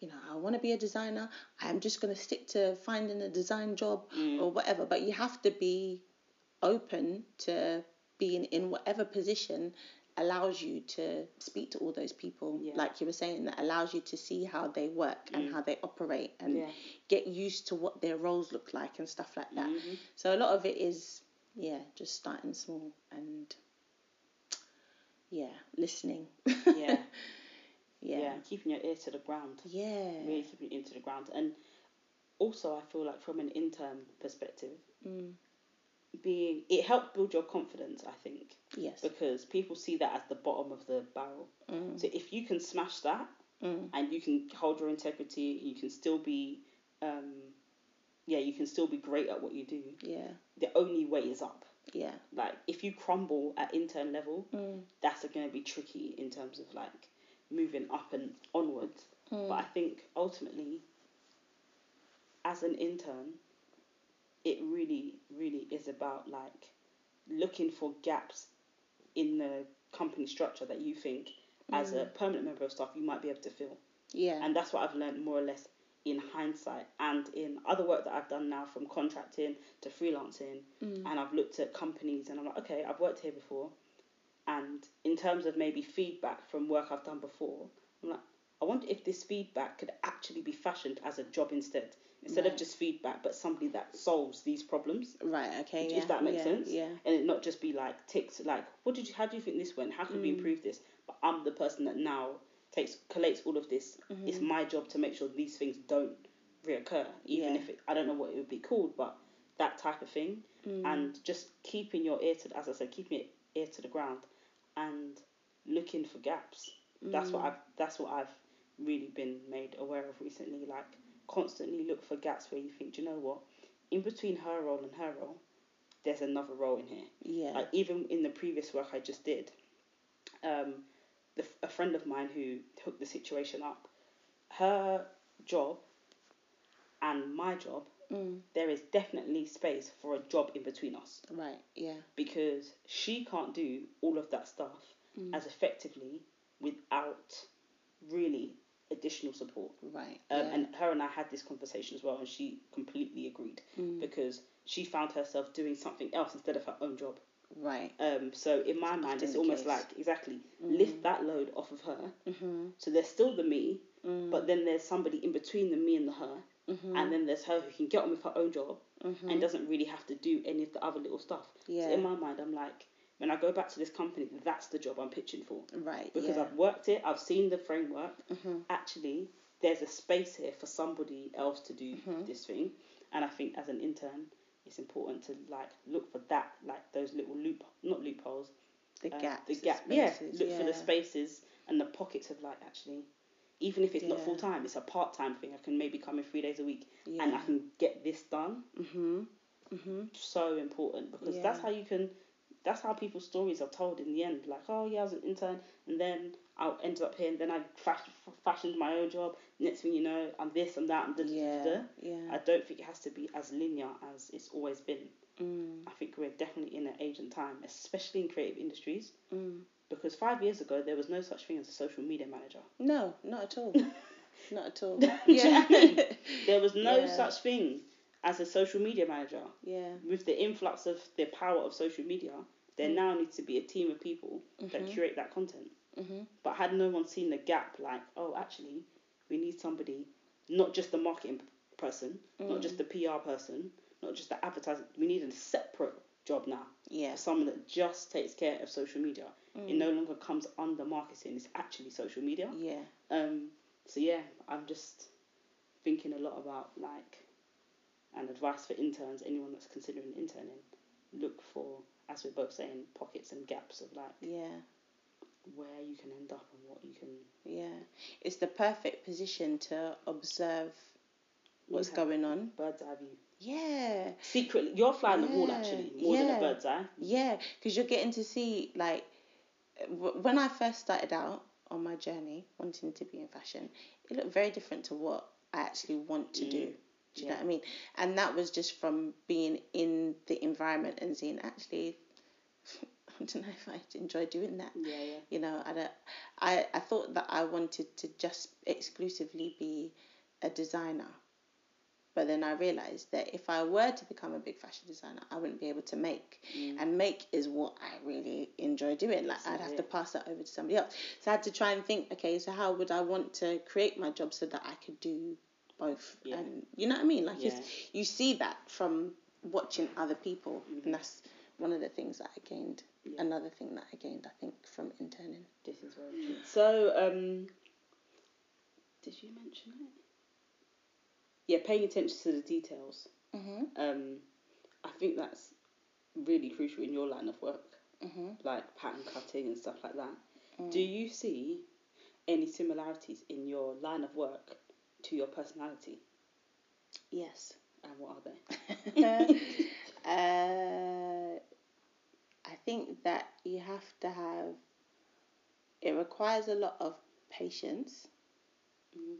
B: you know, I want to be a designer. I'm just going to stick to finding a design job
A: Mm.
B: or whatever. But you have to be open to being in whatever position allows you to speak to all those people
A: Yeah.
B: like you were saying that allows you to see how they work and how they operate and
A: Yeah.
B: get used to what their roles look like and stuff like that
A: Mhm.
B: so a lot of it is yeah just starting small and yeah listening
A: Yeah.
B: yeah
A: yeah. Keeping your ear to the ground.
B: yeah
A: Really keeping your ear to the ground. And also, I feel like from an intern perspective,
B: Mm.
A: Being it helped build your confidence. I think
B: yes
A: because people see that as the bottom of the barrel.
B: Mm.
A: So if you can smash that
B: Mm.
A: and you can hold your integrity, you can still be, um, yeah, you can still be great at what you do.
B: yeah
A: The only way is up.
B: yeah
A: Like if you crumble at intern level,
B: Mm.
A: that's going to be tricky in terms of like moving up and onwards.
B: Mm.
A: But I think ultimately, as an intern, it really, really is about like looking for gaps in the company structure that you think, as a permanent member of staff, you might be able to fill.
B: yeah
A: And that's what I've learned more or less in hindsight and in other work that I've done now from contracting to freelancing.
B: Mm.
A: And I've looked at companies and I'm like, okay, I've worked here before. And in terms of maybe feedback from work I've done before, I'm like, I wonder if this feedback could actually be fashioned as a job instead. Instead
B: Right.
A: of just feedback, but somebody that solves these problems.
B: right okay
A: If
B: yeah
A: that makes
B: yeah,
A: sense.
B: yeah
A: And it not just be like ticks like, what did you how do you think this went? How can we
B: Mm.
A: improve this? But I'm the person that now takes collates all of this. It's
B: Mm-hmm.
A: my job to make sure these things don't reoccur. Even
B: Yeah.
A: if it, I don't know what it would be called, but that type of thing.
B: Mm.
A: And just keeping your ear to as I said, keeping your ear to the ground and looking for gaps. That's
B: Mm.
A: what I've that's what I've really been made aware of recently. Like constantly look for gaps where you think, Do you know what? In between her role and her role, there's another role in here.
B: yeah
A: Like even in the previous work I just did, um, the, a friend of mine who hooked the situation up, her job and my job,
B: Mm.
A: there is definitely space for a job in between us
B: right yeah
A: because she can't do all of that stuff
B: Mm.
A: as effectively without really additional support.
B: right
A: Um,
B: yeah
A: And her and I had this conversation as well, and she completely agreed
B: Mm.
A: because she found herself doing something else instead of her own job.
B: right
A: Um, so in my mind,
B: often
A: it's almost
B: case.
A: like exactly lift that load off of her.
B: mm-hmm.
A: So there's still the me,
B: Mm.
A: but then there's somebody in between the me and the her,
B: Mm-hmm.
A: and then there's her who can get on with her own job and doesn't really have to do any of the other little stuff.
B: Yeah.
A: So in my mind, I'm like, when I go back to this company, that's the job I'm pitching for
B: right
A: because
B: yeah
A: I've worked it, I've seen the framework.
B: Mm-hmm.
A: Actually, there's a space here for somebody else to do
B: Mm-hmm.
A: this thing, and I think as an intern, it's important to like look for that, like those little loop, not loopholes,
B: the
A: uh,
B: gaps
A: the gap,
B: spaces,
A: yeah, look for the spaces and the pockets of like actually, even if it's not full time, it's a part time thing. I can maybe come in three days a week, and I can get this done.
B: mm-hmm mm-hmm
A: So important because that's how you can. That's how people's stories are told in the end. Like, oh yeah, I was an intern, and then I ended up here, and then I fash- fashioned my own job. Next thing you know, I'm this, I'm that, and da
B: yeah
A: da.
B: yeah
A: I don't think it has to be as linear as it's always been.
B: mm.
A: I think we're definitely in an age and time, especially in creative industries,
B: Mm.
A: because five years ago there was no such thing as a social media manager.
B: no not at all not at all
A: Do you know what I mean?
B: yeah
A: There was no
B: Yeah.
A: such thing as a social media manager.
B: yeah
A: With the influx of the power of social media, there
B: Mm.
A: now needs to be a team of people that curate that content.
B: mm-hmm
A: But had no one seen the gap, like, oh, actually, we need somebody, not just the marketing person, not
B: Mm.
A: just the PR person, not just the advertising. We need a separate job now.
B: yeah
A: Someone that just takes care of social media.
B: Mm.
A: It no longer comes under marketing. It's actually social media.
B: yeah
A: Um, so yeah, I'm just thinking a lot about like an advice for interns, anyone that's considering interning, look for, as we're both saying, pockets and gaps of like
B: yeah
A: where you can end up and what you can.
B: Yeah, it's the perfect position to observe what's
A: Yeah.
B: going on.
A: Bird's eye view.
B: Yeah,
A: Secretly, you're flying the wall actually more than
B: yeah.
A: a bird's eye.
B: yeah, because you're getting to see like w- when I first started out on my journey wanting to be in fashion, it looked very different to what I actually want to do. Mm. Do you know what I mean? And that was just from being in the environment and seeing actually, I don't know if I enjoy doing that.
A: Yeah, yeah.
B: You know, I, don't, I, I thought that I wanted to just exclusively be a designer. But then I realized that if I were to become a big fashion designer, I wouldn't be able to make. Mm. And make is what I really enjoy doing. Like, I'd have to pass that over to somebody else. So I had to try and think, okay, so how would I want to create my job so that I could do both?
A: Yeah.
B: And you know what I mean? Like,
A: Yeah.
B: it's, you see that from watching other people. And that's one of the things that I gained. Another thing that I gained, I think, from interning.
A: This is very true. So, um, did you mention it? Yeah, paying attention to the details.
B: Mm-hmm.
A: Um, I think that's really crucial in your line of work,
B: Mm-hmm.
A: like pattern cutting and stuff like that.
B: Mm.
A: Do you see any similarities in your line of work to your personality,
B: Yes.
A: and what are they?
B: uh, I think that you have to have. It requires a lot of patience.
A: Mhm.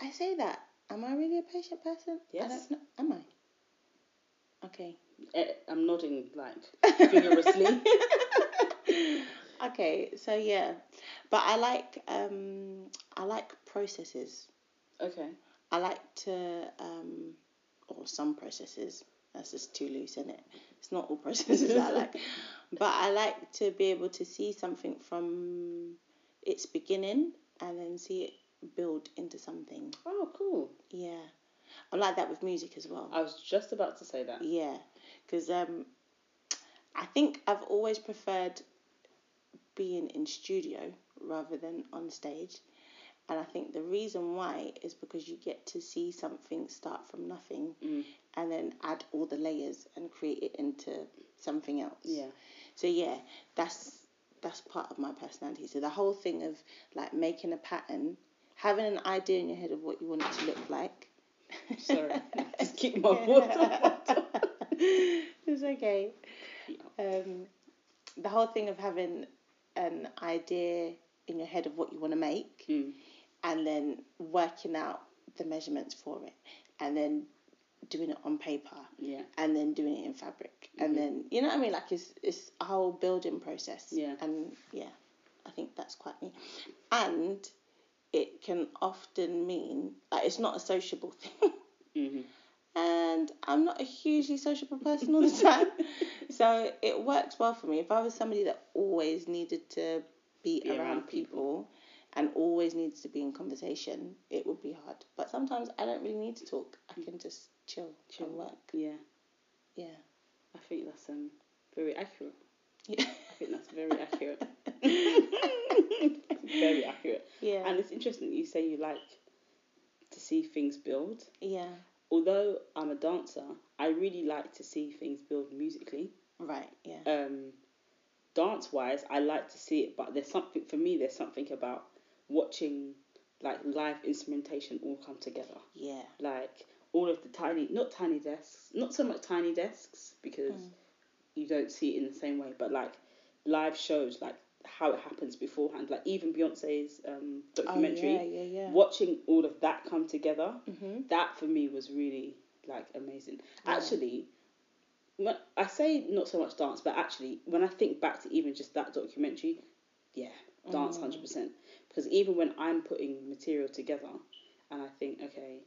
B: I say that. Am I really a patient person? I
A: Yes.
B: know. Am I? Okay.
A: Eh, I'm nodding like vigorously.
B: okay. So yeah, but I like um I like processes.
A: okay.
B: I like to, um, or some processes. That's just too loose, isn't it? It's not all processes I like, but I like to be able to see something from its beginning and then see it build into something.
A: Oh, cool.
B: Yeah, I'm like that with music as well.
A: I was just about to say that.
B: Yeah, because um, I think I've always preferred being in studio rather than on stage. And I think the reason why is because you get to see something start from nothing
A: Mm.
B: and then add all the layers and create it into something else.
A: Yeah.
B: So yeah, that's that's part of my personality. So the whole thing of like making a pattern, having an idea in your head of what you want it to look like.
A: Sorry, just keep my water.
B: it's okay. Um, the whole thing of having an idea in your head of what you want to make
A: Mm.
B: And then working out the measurements for it and then doing it on paper
A: Yeah.
B: and then doing it in fabric and then you know what I mean like it's it's a whole building process
A: Yeah.
B: and yeah I think that's quite me and it can often mean like it's not a sociable thing
A: hmm
B: and I'm not a hugely sociable person all the time. so it works well for me. If I was somebody that always needed to be,
A: Be
B: around,
A: around
B: people, and always needs to be in conversation, it would be hard. But sometimes I don't really need to talk. I can just chill, chill and work.
A: Yeah.
B: Yeah.
A: I think that's um very accurate.
B: Yeah.
A: I think that's very accurate. very accurate.
B: Yeah.
A: And it's interesting that you say you like to see things build.
B: yeah.
A: Although I'm a dancer, I really like to see things build musically.
B: Right. Yeah.
A: Um, dance wise, I like to see it, but there's something for me. There's something about watching like live instrumentation all come together.
B: Yeah.
A: Like all of the tiny, not tiny desks, not so much tiny desks because
B: Mm.
A: you don't see it in the same way, but like live shows, like how it happens beforehand. Like even Beyonce's um, documentary,
B: Oh, yeah. Yeah. Yeah.
A: watching all of that come together,
B: Mhm.
A: that for me was really like amazing. Actually, when I say not so much dance, but actually when I think back to even just that documentary, yeah, dance
B: Mm.
A: hundred percent. Because even when I'm putting material together, and I think, okay,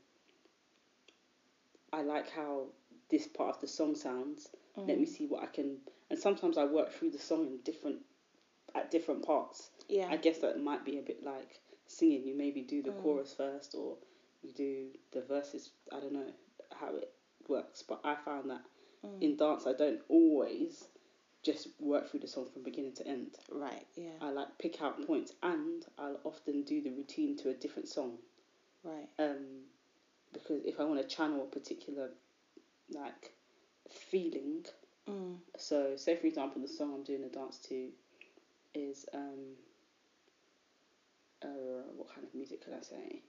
A: I like how this part of the song sounds. Let
B: Mm.
A: me see what I can. And sometimes I work through the song in different at different parts.
B: Yeah.
A: I guess that might be a bit like singing. You maybe do the
B: Mm.
A: chorus first, or you do the verses. I don't know how it works, but I found that
B: Mm.
A: in dance, I don't always just work through the song from beginning to end.
B: Right. Yeah.
A: I like pick out points, and I'll often do the routine to a different song.
B: Right.
A: Um, because if I want to channel a particular like feeling,
B: Mm.
A: so say for example the song I'm doing a dance to is um. Uh, what kind of music can I say?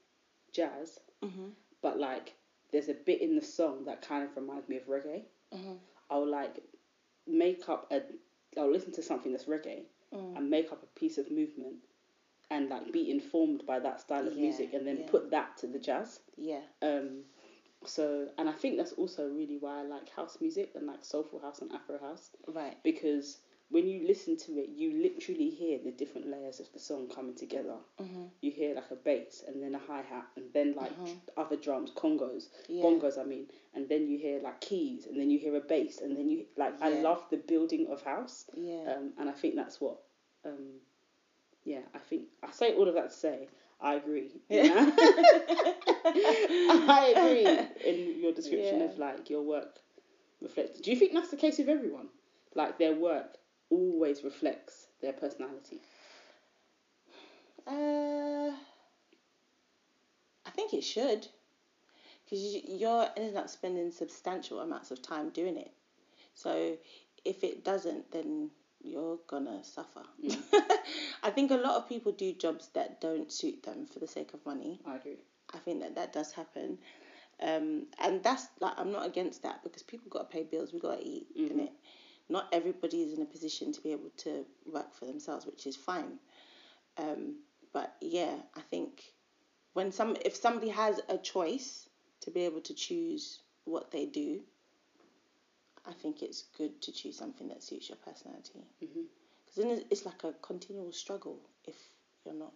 A: Jazz,
B: Mhm.
A: but like there's a bit in the song that kind of reminds me of reggae.
B: Mhm.
A: I'll like make up a. I'll listen to something that's reggae
B: Mm.
A: and make up a piece of movement, and like be informed by that style of
B: Yeah,
A: music, and then
B: yeah.
A: put that to the jazz.
B: Yeah.
A: Um, so, and I think that's also really why I like house music and like soulful house and Afro house
B: Right.
A: because when you listen to it, you literally hear the different layers of the song coming together.
B: Mhm.
A: You hear like a bass and then a hi hat and then like
B: Mhm.
A: other drums, congas,
B: Yeah.
A: bongos. I mean, and then you hear like keys and then you hear a bass and then you like I love the building of house.
B: Yeah.
A: Um, and I think that's what. Um, yeah, I think I say all of that to say I agree.
B: Yeah.
A: I agree in your description
B: Yeah.
A: of like your work reflected. Do you think that's the case with everyone? Like their work always reflects their personality.
B: Uh, I think it should, because you, you're ending up spending substantial amounts of time doing it. So if it doesn't, then you're gonna suffer. I think a lot of people do jobs that don't suit them for the sake of money.
A: I agree.
B: I think that that does happen. Um, and that's like I'm not against that because people got to pay bills. We got to eat,
A: Mhm.
B: innit? Not everybody is in a position to be able to work for themselves, which is fine. Um, but yeah, I think when some if somebody has a choice to be able to choose what they do, I think it's good to choose something that suits your personality. Because then it's- it's like a continual struggle if you're not.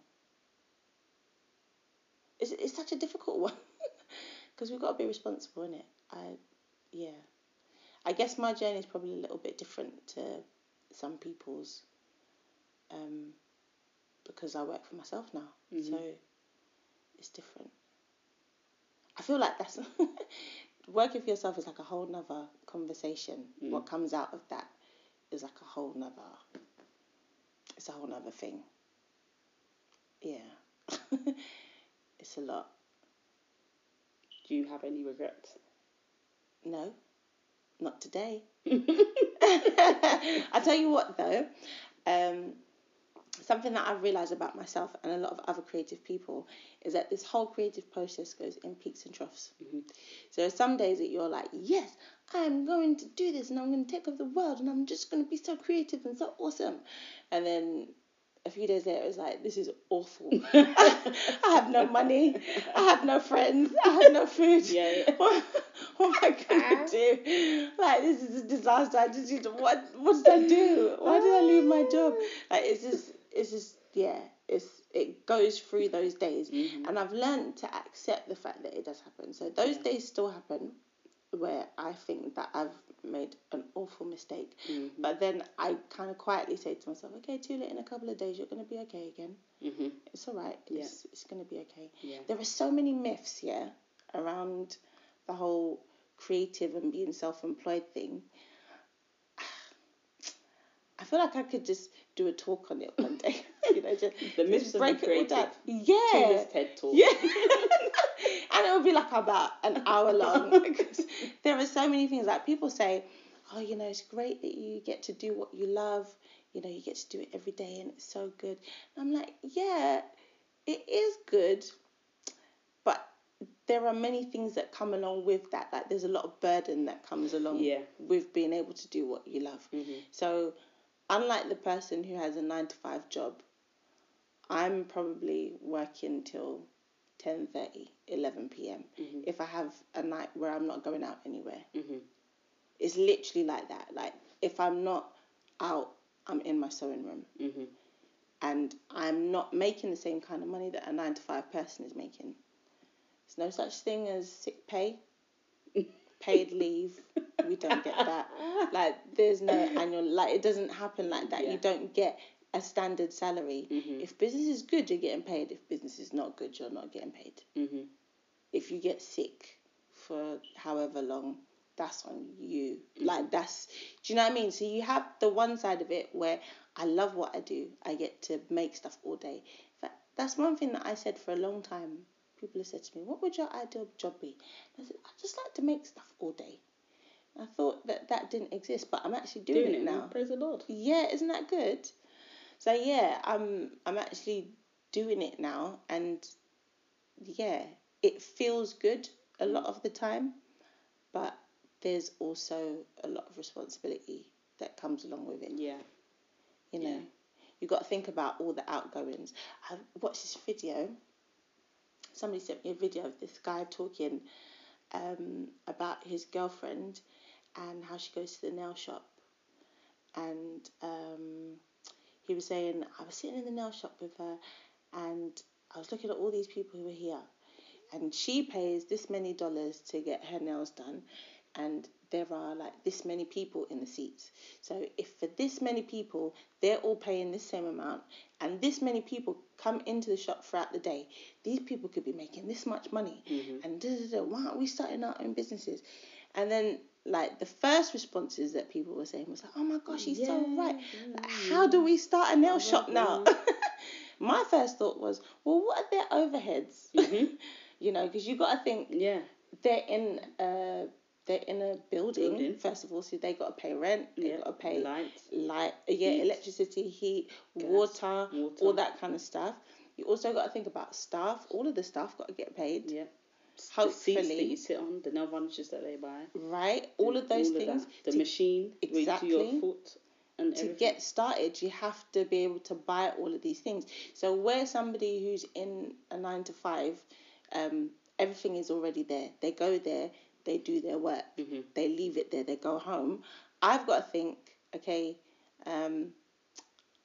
B: It's, it's such a difficult one because we've got to be responsible in it. I, yeah, I guess my journey is probably a little bit different to some people's, um, because I work for myself now,
A: Mhm.
B: so it's different. I feel like that's working for yourself is like a whole nother conversation.
A: Mm.
B: What comes out of that is like a whole nother. It's a whole nother thing. Yeah, it's a lot.
A: Do you have any regrets?
B: No, not today. I'll tell you what though, um, something that I've realised about myself and a lot of other creative people is that this whole creative process goes in peaks and troughs.
A: Mhm.
B: So some days that you're like, yes, I'm going to do this and I'm going to take over the world and I'm just going to be so creative and so awesome. And then a few days later, was like, this is awful. I have no money. I have no friends. I have no food.
A: Yeah, yeah.
B: What, what am I going to do? Like, this is a disaster. I just need to, what, what did I do? Why did I leave my job? Like, it's just, it's just, yeah, it's, it goes through those days.
A: Mhm.
B: And I've learned to accept the fact that it does happen. So those
A: Yeah.
B: days still happen where I think that I've made an awful mistake.
A: Mhm.
B: But then I kind of quietly say to myself, okay, Tula, in a couple of days, you're going to be okay again.
A: Mhm.
B: It's all right.
A: Yeah.
B: It's, it's going to be okay.
A: Yeah.
B: There are so many myths, yeah, around the whole creative and being self employed thing. I feel like I could just do a talk on it one day. you know, just,
A: The
B: just
A: myths of the
B: break it all
A: creative.
B: down. Yeah.
A: Tula's TED talk.
B: Yeah. and it would be like about an hour long because there are so many things like people say, oh, you know, it's great that you get to do what you love. You know, you get to do it every day and it's so good. And I'm like, yeah, it is good, but there are many things that come along with that. Like there's a lot of burden that comes along
A: Yeah.
B: with being able to do what you love.
A: Mhm.
B: So, unlike the person who has a nine to five job, I'm probably working till 10.30, 11 p.m.
A: Mhm.
B: if I have a night where I'm not going out anywhere.
A: Mhm.
B: It's literally like that. Like, if I'm not out, I'm in my sewing room.
A: Mhm.
B: And I'm not making the same kind of money that a nine to five person is making. There's no such thing as sick pay, paid leave. We don't get that. Like, there's no annual, like, it doesn't happen like that.
A: Yeah.
B: You don't get a standard salary.
A: Mhm.
B: If business is good, you're getting paid. If business is not good, you're not getting paid.
A: Mhm.
B: If you get sick for however long, that's on you. Like that's, do you know what I mean? So you have the one side of it where I love what I do. I get to make stuff all day. That's one thing that I said for a long time. People have said to me, "What would your ideal job be?" I said, "I just like to make stuff all day." I thought that that didn't exist, but I'm actually doing,
A: Doing
B: it now.
A: Praise the Lord.
B: Yeah, isn't that good? So yeah, I'm I'm actually doing it now, and yeah, it feels good a lot of the time, but there's also a lot of responsibility that comes along with it.
A: Yeah.
B: You know,
A: Yeah.
B: you got to think about all the outgoings. I watched this video. Somebody sent me a video of this guy talking um, about his girlfriend and how she goes to the nail shop. And um, he was saying, I was sitting in the nail shop with her and I was looking at all these people who were here. And she pays this many dollars to get her nails done. And there are like this many people in the seats. So if for this many people they're all paying this same amount and this many people come into the shop throughout the day, these people could be making this much money. Mm-hmm. And da, da, da, why aren't we starting our own businesses? And then like the first responses that people were saying was like, Oh my gosh, he's so right. Like, how do we start a nail shop now? My first thought was, well, what are their overheads? Mm-hmm. you know, because you got to think
A: Yeah.
B: they're in a they're in a building,
A: Building.
B: first of all, so they got to pay rent, they
A: Yeah.
B: got to pay
A: Lights.
B: light, uh, yeah,
A: heat,
B: electricity, heat,
A: gas,
B: water,
A: water.
B: all that kind of stuff. You also got to think about staff. All of the staff got to get paid,
A: Yeah. The seats that you sit on, the nail varnishes that they buy.
B: right? All of those
A: all
B: things.
A: that. The
B: to,
A: machine
B: Exactly.
A: your foot and
B: to
A: everything.
B: get started, you have to be able to buy all of these things. So where somebody who's in a nine to five, um, everything is already there. They go there, they do their work,
A: Mhm.
B: they leave it there, they go home. I've got to think, okay, um,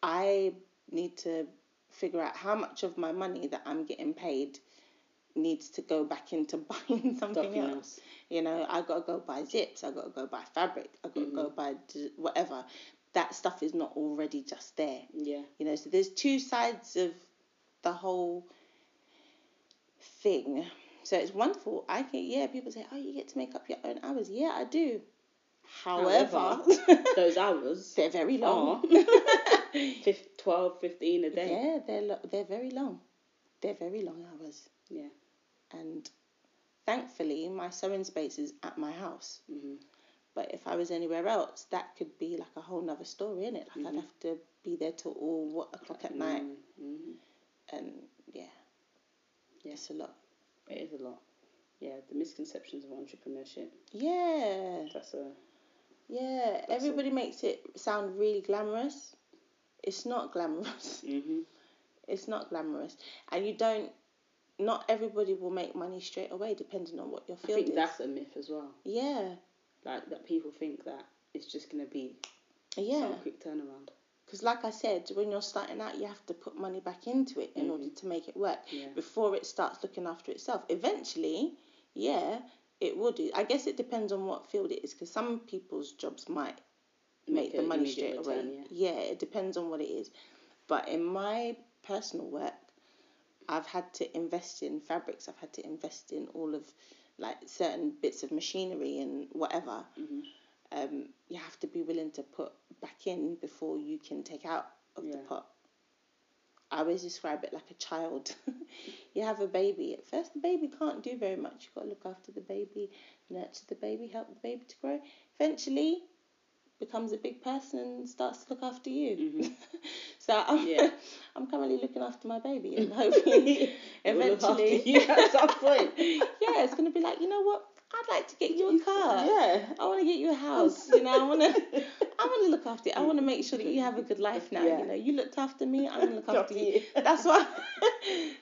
B: I need to figure out how much of my money that I'm getting paid needs to go back into buying something else.
A: else.
B: You know, I gotta go buy zips. I gotta go buy fabric. I gotta go mm-hmm. buy d- whatever. That stuff is not already just there.
A: Yeah.
B: You know, so there's two sides of the whole thing. So it's wonderful. I can yeah. People say, oh, you get to make up your own hours. Yeah, I do. However,
A: those hours
B: they're very long.
A: are 12, 15 a day.
B: Yeah, they're lo- they're very long. They're very long hours.
A: Yeah.
B: And thankfully, my sewing space is at my house.
A: Mhm.
B: But if I was anywhere else, that could be like a whole nother story, innit? Like I'd have to be there till all what o'clock at night,
A: Mhm.
B: and yeah,
A: Yeah.
B: it's a lot.
A: It is a lot. Yeah, the misconceptions of entrepreneurship.
B: Yeah,
A: That's a
B: yeah. Everybody makes it sound really glamorous. It's not glamorous.
A: hmm
B: It's not glamorous, and you don't. Not everybody will make money straight away, depending on what your field I
A: think
B: is.
A: that's a myth as well.
B: Yeah,
A: Like that people think that it's just gonna be
B: yeah.
A: some quick turnaround.
B: Because, like I said, when you're starting out, you have to put money back into it in order mm-hmm. to make it work
A: Yeah.
B: before it starts looking after itself. Eventually, yeah, it will do. I guess it depends on what field it is, because some people's jobs might make, the money straight away.
A: yeah.
B: yeah, it depends on what it is. But in my personal work, I've had to invest in fabrics. I've had to invest in all of like certain bits of machinery and whatever.
A: Mm-hmm.
B: Um, you have to be willing to put back in before you can take out of the pot. I always describe it like a child. you have a baby. At first, the baby can't do very much. You've got to look after the baby, nurture the baby, help the baby to grow. Eventually, becomes a big person and starts to look after you. so I'm,
A: Mm-hmm. Yeah.
B: I'm currently looking after my baby, and hopefully,
A: It will look after
B: eventually,
A: you at some point.
B: yeah, it's gonna be like, you know what? I'd like to get you a car.
A: Yeah.
B: I want to get you a house. You know, I want to. I want to look after you. I want to make sure that you have a good life now.
A: Yeah.
B: You know, you looked after me. I'm gonna look after you. That's what.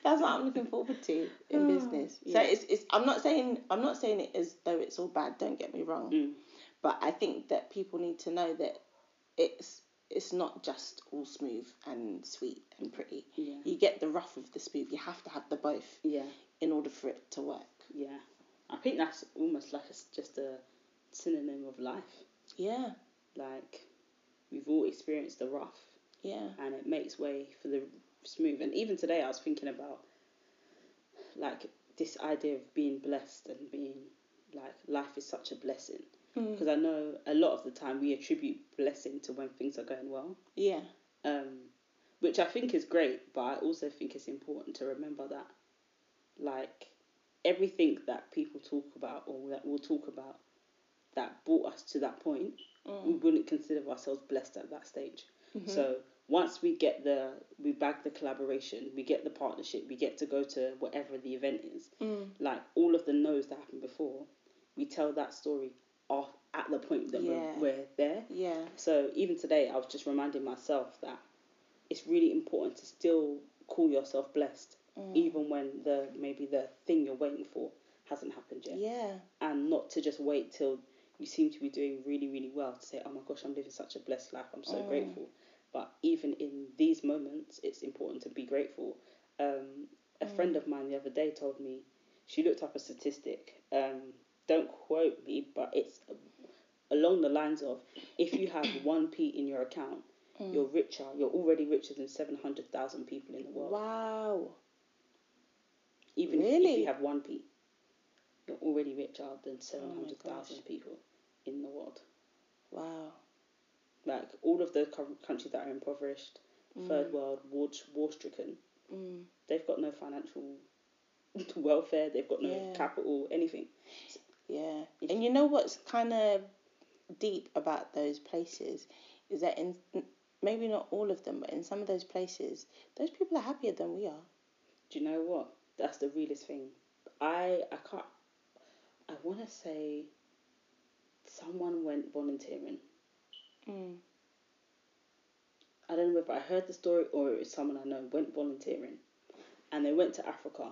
B: that's what I'm looking forward to in business.
A: yeah.
B: So it's, it's. I'm not saying. I'm not saying it as though it's all bad. Don't get me wrong.
A: Mm.
B: But I think that people need to know that it's it's not just all smooth and sweet and pretty.
A: Yeah.
B: You get the rough of the smooth. You have to have the both
A: Yeah.
B: in order for it to work.
A: Yeah. I think that's almost like a s just a synonym of life.
B: Yeah.
A: Like we've all experienced the rough,
B: Yeah.
A: and it makes way for the smooth. And even today, I was thinking about like this idea of being blessed and being like life is such a blessing
B: Mm.
A: because I know a lot of the time we attribute blessing to when things are going well.
B: Yeah.
A: um, which I think is great, but I also think it's important to remember that, like, everything that people talk about or that we'll talk about that brought us to that point, we wouldn't consider ourselves blessed at that stage. So once we get the we bag the collaboration, we get the partnership, we get to go to whatever the event is.
B: Mm.
A: Like all of the no's that happened before, we tell that story off at the point that
B: Yeah.
A: we're, we're there.
B: Yeah.
A: So even today, I was just reminding myself that it's really important to still call yourself blessed,
B: Mm.
A: even when the maybe the thing you're waiting for hasn't happened yet,
B: Yeah.
A: and not to just wait till you seem to be doing really really well to say, oh my gosh, I'm living such a blessed life. I'm so
B: Mm.
A: grateful. But even in these moments, it's important to be grateful. Um, a
B: Mm.
A: friend of mine the other day told me she looked up a statistic. Um, don't quote me, but it's along the lines of if you have one p in your account,
B: Mm.
A: you're richer. You're already richer than seven hundred thousand people in the world.
B: Wow.
A: Even if- if
B: Really?
A: you have one p, you're already richer than seven
B: Oh my
A: hundred thousand
B: gosh.
A: people in the world.
B: Wow.
A: Like all of the co- countries that are impoverished, third world, war war stricken,
B: Mm.
A: they've got no financial welfare. They've got no
B: Yeah.
A: capital, anything.
B: Yeah. And you know what's kind of deep about those places is that in maybe not all of them, but in some of those places, those people are happier than we are.
A: Do you know what? That's the realest thing. I I can't. I want to say. Someone went volunteering.
B: Mm.
A: I don't know if I heard the story or it was someone I know went volunteering, and they went to Africa,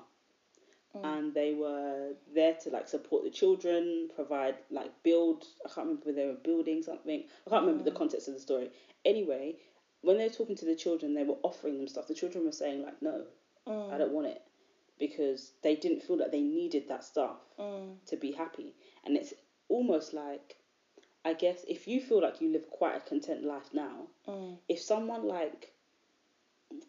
B: Mm.
A: and they were there to like support the children, provide like build. I can't remember whether they were building something. I can't remember the context of the story. Anyway, when they were talking to the children, they were offering them stuff. The children were saying like, "No,
B: Mm.
A: I don't want it," because they didn't feel that they needed that stuff
B: Mm.
A: to be happy. And it's almost like, I guess, if you feel like you live quite a content life now,
B: Mm.
A: if someone like,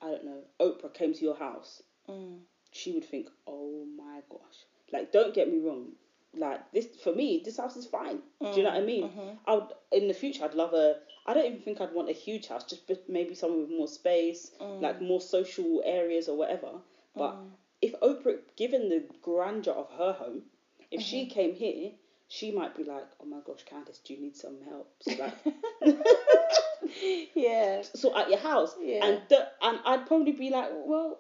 A: I don't know, Oprah came to your house,
B: Mm.
A: She would think, oh my gosh. Like, don't get me wrong. Like, this, for me, this house is fine. Do you know what I mm, mean?
B: Mhm.
A: I would, in the future, I'd love a, I don't even think I'd want a huge house, just maybe someone with more space, mm. like more social areas or whatever. But mm. if Oprah, given the grandeur of her home, if she mm-hmm. came here, she might be like, oh my gosh, Candice, do you need some help? So like,
B: Yeah.
A: sort out your house.
B: Yeah.
A: And the, and I'd probably be like, well,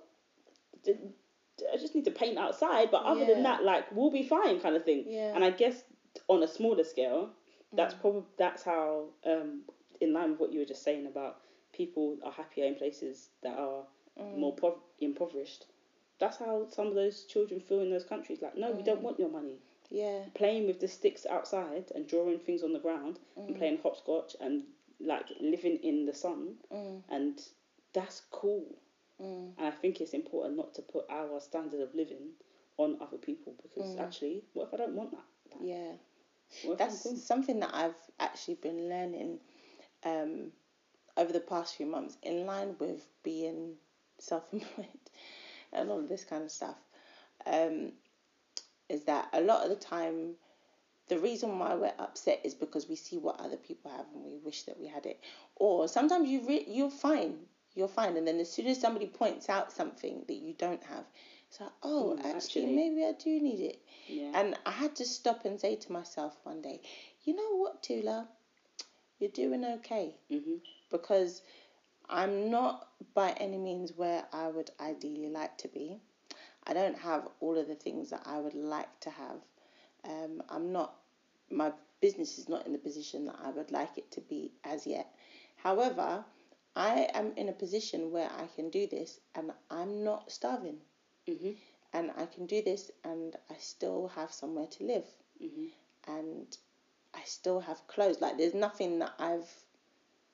A: I just need to paint outside, but other than that, like we'll be fine, kind of thing.
B: Yeah.
A: And I guess on a smaller scale,
B: Mm.
A: that's probably that's how, um, in line with what you were just saying about people are happier in places that are
B: Mm.
A: more pov- impoverished. That's how some of those children feel in those countries. Like, no, we
B: Mm.
A: don't want your money.
B: Yeah.
A: Playing with the sticks outside and drawing things on the ground
B: Mm.
A: and playing hopscotch and like living in the sun
B: Mm.
A: and that's cool.
B: Mm.
A: And I think it's important not to put our standard of living on other people because
B: Mm.
A: actually, what if I don't want that? Like,
B: Yeah. That's something that I've actually been learning um, over the past few months, in line with being self-employed and all of this kind of stuff. Um, is that a lot of the time, the reason why we're upset is because we see what other people have and we wish that we had it, or sometimes you re- you're fine, you're fine, and then as soon as somebody points out something that you don't have, it's like, oh,
A: Mm,
B: actually,
A: actually.
B: maybe I do need it.
A: Yeah.
B: And I had to stop and say to myself one day, you know what, Tula, you're doing okay
A: hmm
B: because I'm not by any means where I would ideally like to be. I don't have all of the things that I would like to have. Um, I'm not, my business is not in the position that I would like it to be as yet. However, I am in a position where I can do this and I'm not starving.
A: hmm
B: And I can do this and I still have somewhere to live
A: hmm
B: and I still have clothes. Like there's nothing that I've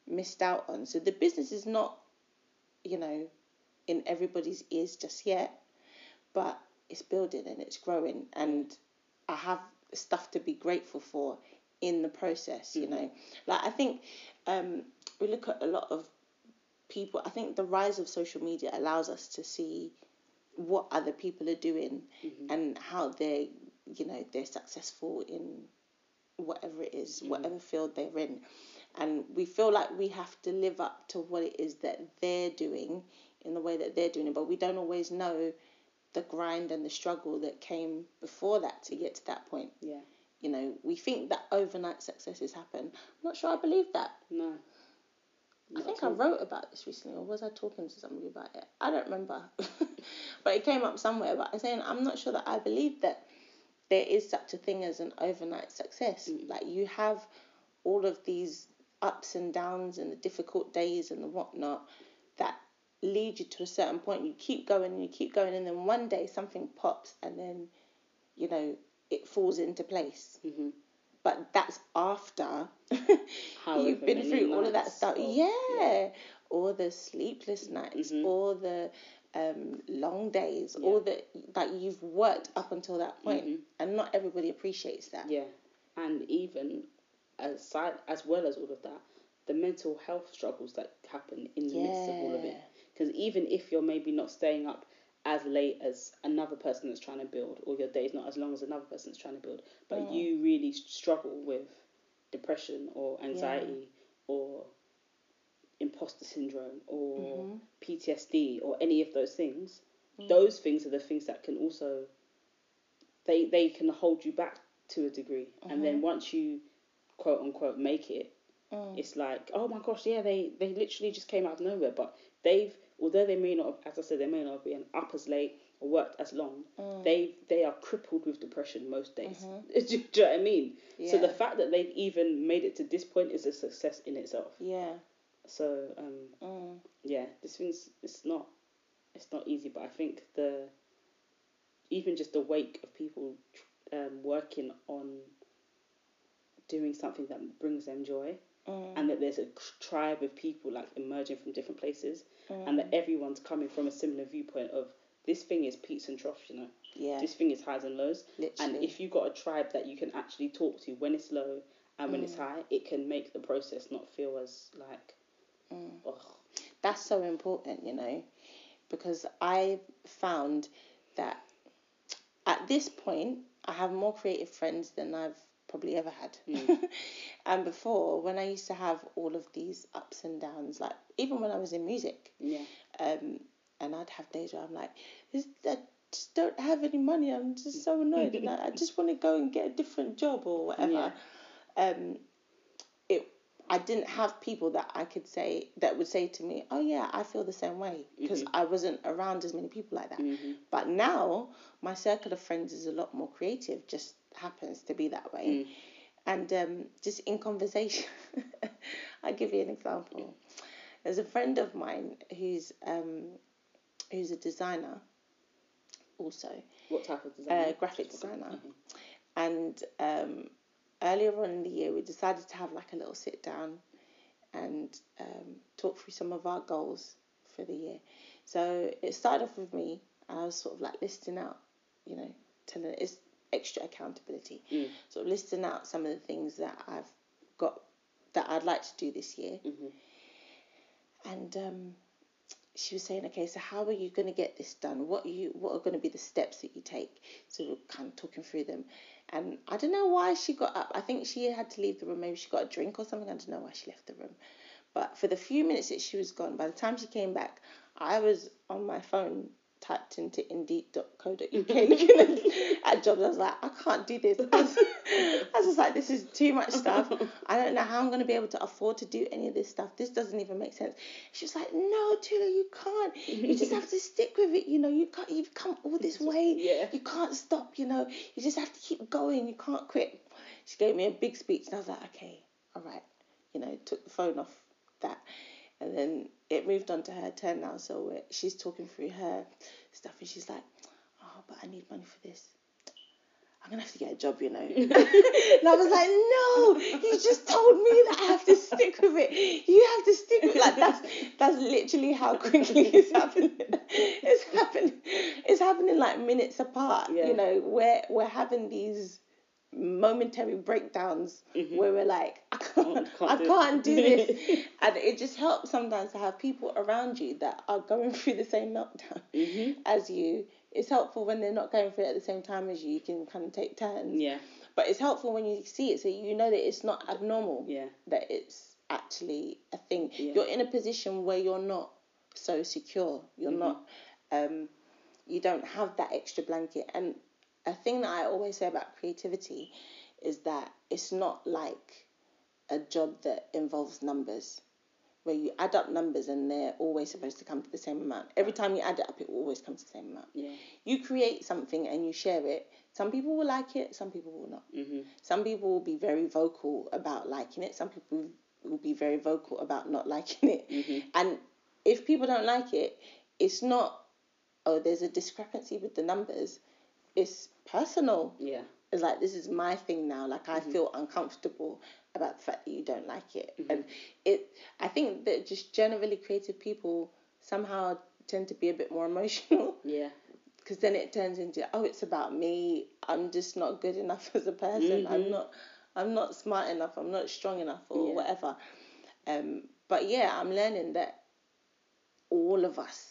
B: missed out on. So the business is not, you know, in everybody's ears just yet, but it's building and it's growing, and I have stuff to be grateful for in the process. You know, like I think um, we look at a lot of people. I think the rise of social media allows us to see what other people are doing mm-hmm. and how they you know they're successful in whatever it is mm-hmm. whatever field they're in and we feel like we have to live up to what it is that they're doing in the way that they're doing it but we don't always know the grind and the struggle that came before that to get to that point
A: Yeah.
B: you know we think that overnight successes happen i'm not sure i believe that
A: No.
B: I think I wrote about this recently, or was I talking to somebody about it? I don't remember, but it came up somewhere. But I'm saying I'm not sure that I believe that there is such a thing as an overnight success.
A: Mm.
B: Like you have all of these ups and downs and the difficult days and the whatnot that lead you to a certain point. You keep going and you keep going, and then one day something pops, and then you know it falls into place.
A: Mhm.
B: But that's after you've been through all of that stuff.
A: of-
B: yeah. all the sleepless nights,
A: Mhm.
B: all the um, long days,
A: Yeah.
B: all the that you've worked up until that point,
A: Mhm.
B: and not everybody appreciates that.
A: Yeah, and even aside as well as all of that, the mental health struggles that happen in the midst of all of it. Because even if you're maybe not staying up as late as another person that's trying to build, or your day's not as long as another person that's trying to build, but
B: Mm.
A: you really struggle with depression or anxiety or imposter syndrome or
B: Mhm.
A: PTSD or any of those things,
B: Mm.
A: those things are the things that can also they they can hold you back to a degree. And then once you quote unquote make it,
B: Mm.
A: it's like, oh my gosh, yeah, they they literally just came out of nowhere. But they've although they may not have, as I said, they may not have been up as late or worked as long,
B: Mm.
A: they they are crippled with depression most days. do, you know what I mean? So the fact that they've even made it to this point is a success in itself.
B: Yeah.
A: So um,
B: Mm.
A: yeah, this thing's it's not it's not easy, but I think the even just the wake of people um, working on doing something that brings them joy,
B: Mm.
A: and that there's a tribe of people like emerging from different places, and
B: Mm.
A: that everyone's coming from a similar viewpoint of this thing is peaks and troughs, you know,
B: Yeah.
A: this thing is highs and lows,
B: Literally.
A: and if you've got a tribe that you can actually talk to when it's low and when it's
B: Mm.
A: high, it can make the process not feel as like,
B: Mm.
A: ugh.
B: that's so important, you know, because I found that at this point I have more creative friends than I've probably ever had. and before, when I used to have all of these ups and downs, like even when I was in music,
A: yeah,
B: um, and I'd have days where I'm like, this, I just don't have any money. I'm just so annoyed, and I, I just want to go and get a different job or whatever. Um, it, I didn't have people that I could say that would say to me, "Oh yeah, I feel the same way," because I wasn't around as many people like that.
A: Mm-hmm.
B: But now my circle of friends is a lot more creative. Just happens to be that way. And um, just in conversation, I'll give you an example. There's a friend of mine who's um, who's a designer, also
A: what type of
B: a
A: design?
B: graphic designer, and um, earlier on in the year we decided to have like a little sit down and um, talk through some of our goals for the year. So it started off with me, and I was sort of like listing out, you know, telling it's extra accountability,
A: Mm.
B: sort of listing out some of the things that I've got that I'd like to do this year.
A: Mhm.
B: And um, she was saying, okay, so how are you going to get this done? What are you? What are going to be the steps that you take? So kind of talking through them. And I don't know why she got up. I think she had to leave the room. Maybe she got a drink or something. I don't know why she left the room. But for the few minutes that she was gone, by the time she came back, I was on my phone typed into indeed.co.uk looking mm-hmm. at jobs. I was like, I can't do this. I was, I was just like, this is too much stuff. I don't know how I'm going to be able to afford to do any of this stuff. This doesn't even make sense. She was like, no, Tula, you can't. You just have to stick with it. You know, you can't, you've come all this way.
A: Yeah.
B: You can't stop, you know. You just have to keep going. You can't quit. She gave me a big speech and I was like, okay, all right. You know, took the phone off that. And then it moved on to her turn now. So we're- she's talking through her stuff and she's like, oh, but I need money for this. I'm gonna have to get a job, you know. and I was like, no, you just told me that I have to stick with it. You have to stick with like that's that's literally how quickly it's happening. It's happening. It's happening like minutes apart.
A: Yeah.
B: You know, we're we're having these momentary breakdowns where we're like, I can't,
A: Can't
B: I
A: do
B: can't do this, and it just helps sometimes to have people around you that are going through the same meltdown
A: Mm-hmm.
B: as you. It's helpful when they're not going through it at the same time as you. You can kind of take turns.
A: Yeah,
B: But it's helpful when you see it, so you know that it's not abnormal.
A: yeah,
B: That it's actually a thing.
A: Yeah.
B: You're in a position where you're not so secure. You're
A: Mm-hmm.
B: not. Um, you don't have that extra blanket. And a thing that I always say about creativity is that it's not like a job that involves numbers where you add up numbers and they're always supposed to come to the same amount. Every time you add it up, it will always comes to the same amount.
C: Yeah.
B: You create something and you share it. Some people will like it, some people will not.
C: Mm-hmm.
B: Some people will be very vocal about liking it. Some people will be very vocal about not liking it.
C: Mm-hmm.
B: And if people don't like it, it's not, oh, there's a discrepancy with the numbers. It's personal.
C: Yeah.
B: It's like, this is my thing now. Like, I feel uncomfortable about the fact that you don't like it. And it, I think that just generally creative people somehow tend to be a bit more emotional
C: Yeah.
B: because then it turns into oh it's about me i'm just not good enough as a person i'm
C: Mhm.
B: not i'm not smart enough i'm not strong enough or
C: Yeah.
B: whatever um but yeah i'm learning that all of us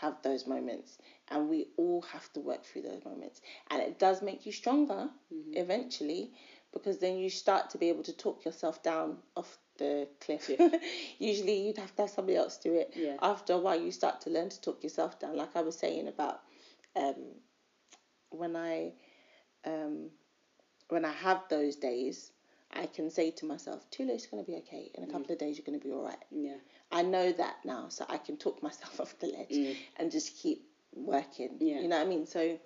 B: have those moments. And we all have to work through those moments. And it does make you stronger
C: Mm-hmm.
B: eventually because then you start to be able to talk yourself down off the cliff. Usually you'd have to have somebody else do it.
C: Yeah.
B: after a while you start to learn to talk yourself down. Like i was saying about um, when i um, when i have those days i can say to myself tula it's going to be okay in a couple of days you're going to be all right
C: Yeah.
B: i know that now so i can talk myself off the ledge
C: Mm.
B: and just keep working
C: Yeah.
B: you know what i mean so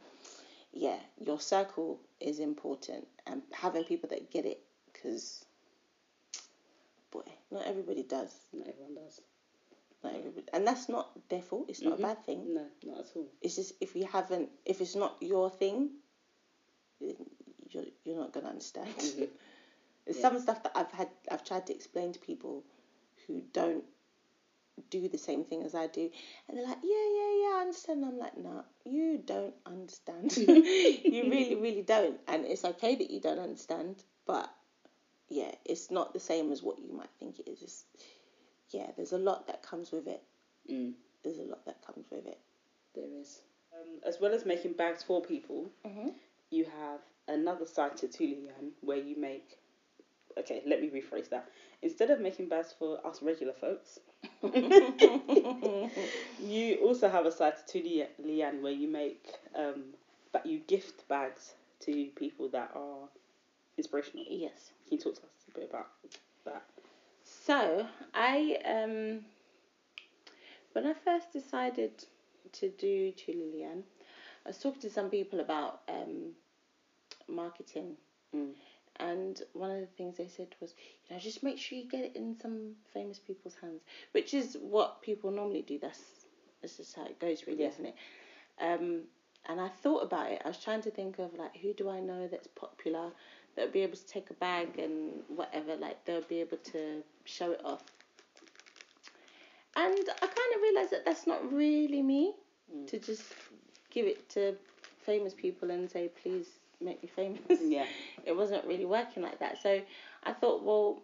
B: yeah your circle is important and having people that get it because boy not everybody does
C: Not everyone does.
B: not everybody, and that's not their fault. It's not
C: Mhm.
B: a bad thing.
C: No, not at all.
B: It's just if you haven't, if it's not your thing, you're you're not gonna understand.
C: Mhm.
B: There's
C: Yeah.
B: some stuff that I've had, I've tried to explain to people who don't do the same thing as I do, and they're like, yeah, yeah, yeah, I understand. I'm like, no, you don't understand. you really, really don't, and it's okay that you don't understand, but yeah, it's not the same as what you might think it is. It's, yeah, there's a lot that comes with it.
C: Mm.
B: There's a lot that comes with it.
C: There is. Um, as well as making bags for people,
B: Mm-hmm.
C: you have another side to Tula Leanne where you make. Okay, let me rephrase that. Instead of making bags for us regular folks, you also have a side to Tula Leanne where you make, um, but you gift bags to people that are inspirational.
B: Yes.
C: Can you talk to us a bit about that?
B: So I um when I first decided to do Tula Leanne, I was talking to some people about um marketing
C: Mm.
B: And one of the things they said was, you know, just make sure you get it in some famous people's hands, which is what people normally do. That's that's just how it goes, really,
C: Yeah.
B: isn't it? Um, and I thought about it. I was trying to think of like who do I know that's popular that would be able to take a bag and whatever, like they'll be able to show it off. And I kind of realized that that's not really me
C: Mm.
B: to just give it to famous people and say, please make me famous
C: Yeah.
B: it wasn't really working like that. So I thought, well,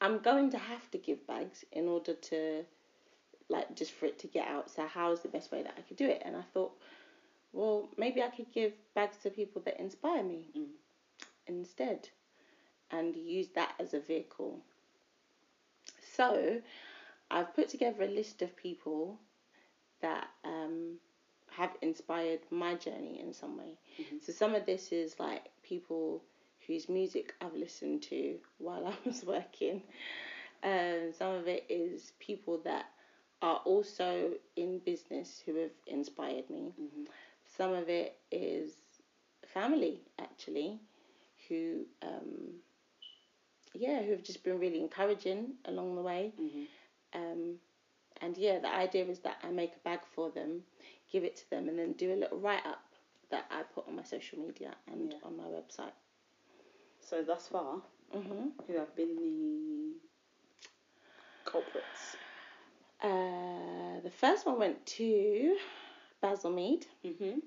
B: I'm going to have to give bags in order to, like, just for it to get out. So how's the best way that I could do it? And I thought, well, maybe I could give bags to people that inspire me
C: Mm.
B: instead, and use that as a vehicle. So I've put together a list of people that um, have inspired my journey in some way.
C: Mhm.
B: So some of this is like people whose music I've listened to while I was working. Um, some of it is people that are also in business who have inspired me.
C: Mhm.
B: Some of it is family actually, who um, yeah, who have just been really encouraging along the way.
C: Mhm.
B: Um, and yeah, the idea is that I make a bag for them, give it to them, and then do a little write up that I put on my social media and
C: Yeah.
B: on my website.
C: So thus far,
B: hmm
C: who have been the culprits?
B: Uh, the first one went to Bazil Meade,
C: Mm-hmm.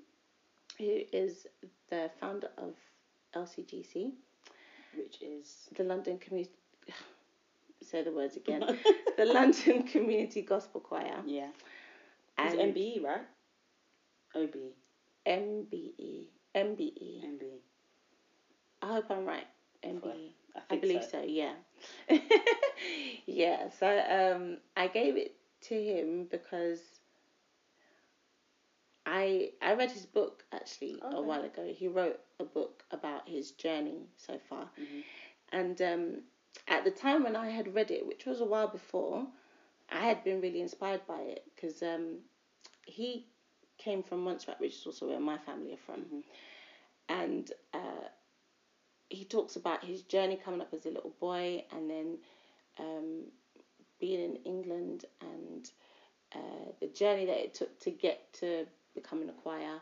B: who is the founder of LCGC,
C: Which is
B: the London Community. Say the words again. the London Community Gospel Choir.
C: yeah, it's MBE right? OB
B: MBE. MBE.
C: MBE.
B: I hope I'm right. MBE.
C: I
B: I believe
C: so.
B: so, yeah. yeah, so um, I gave it to him because I I read his book actually a while ago. He wrote a book about his journey so far.
C: Mhm.
B: And um, at the time when I had read it, which was a while before, I had been really inspired by it because um, he came from Montserrat, which is also where my family are from,
C: Mm-hmm.
B: and uh, he talks about his journey coming up as a little boy and then um, being in England and uh, the journey that it took to get to becoming a choir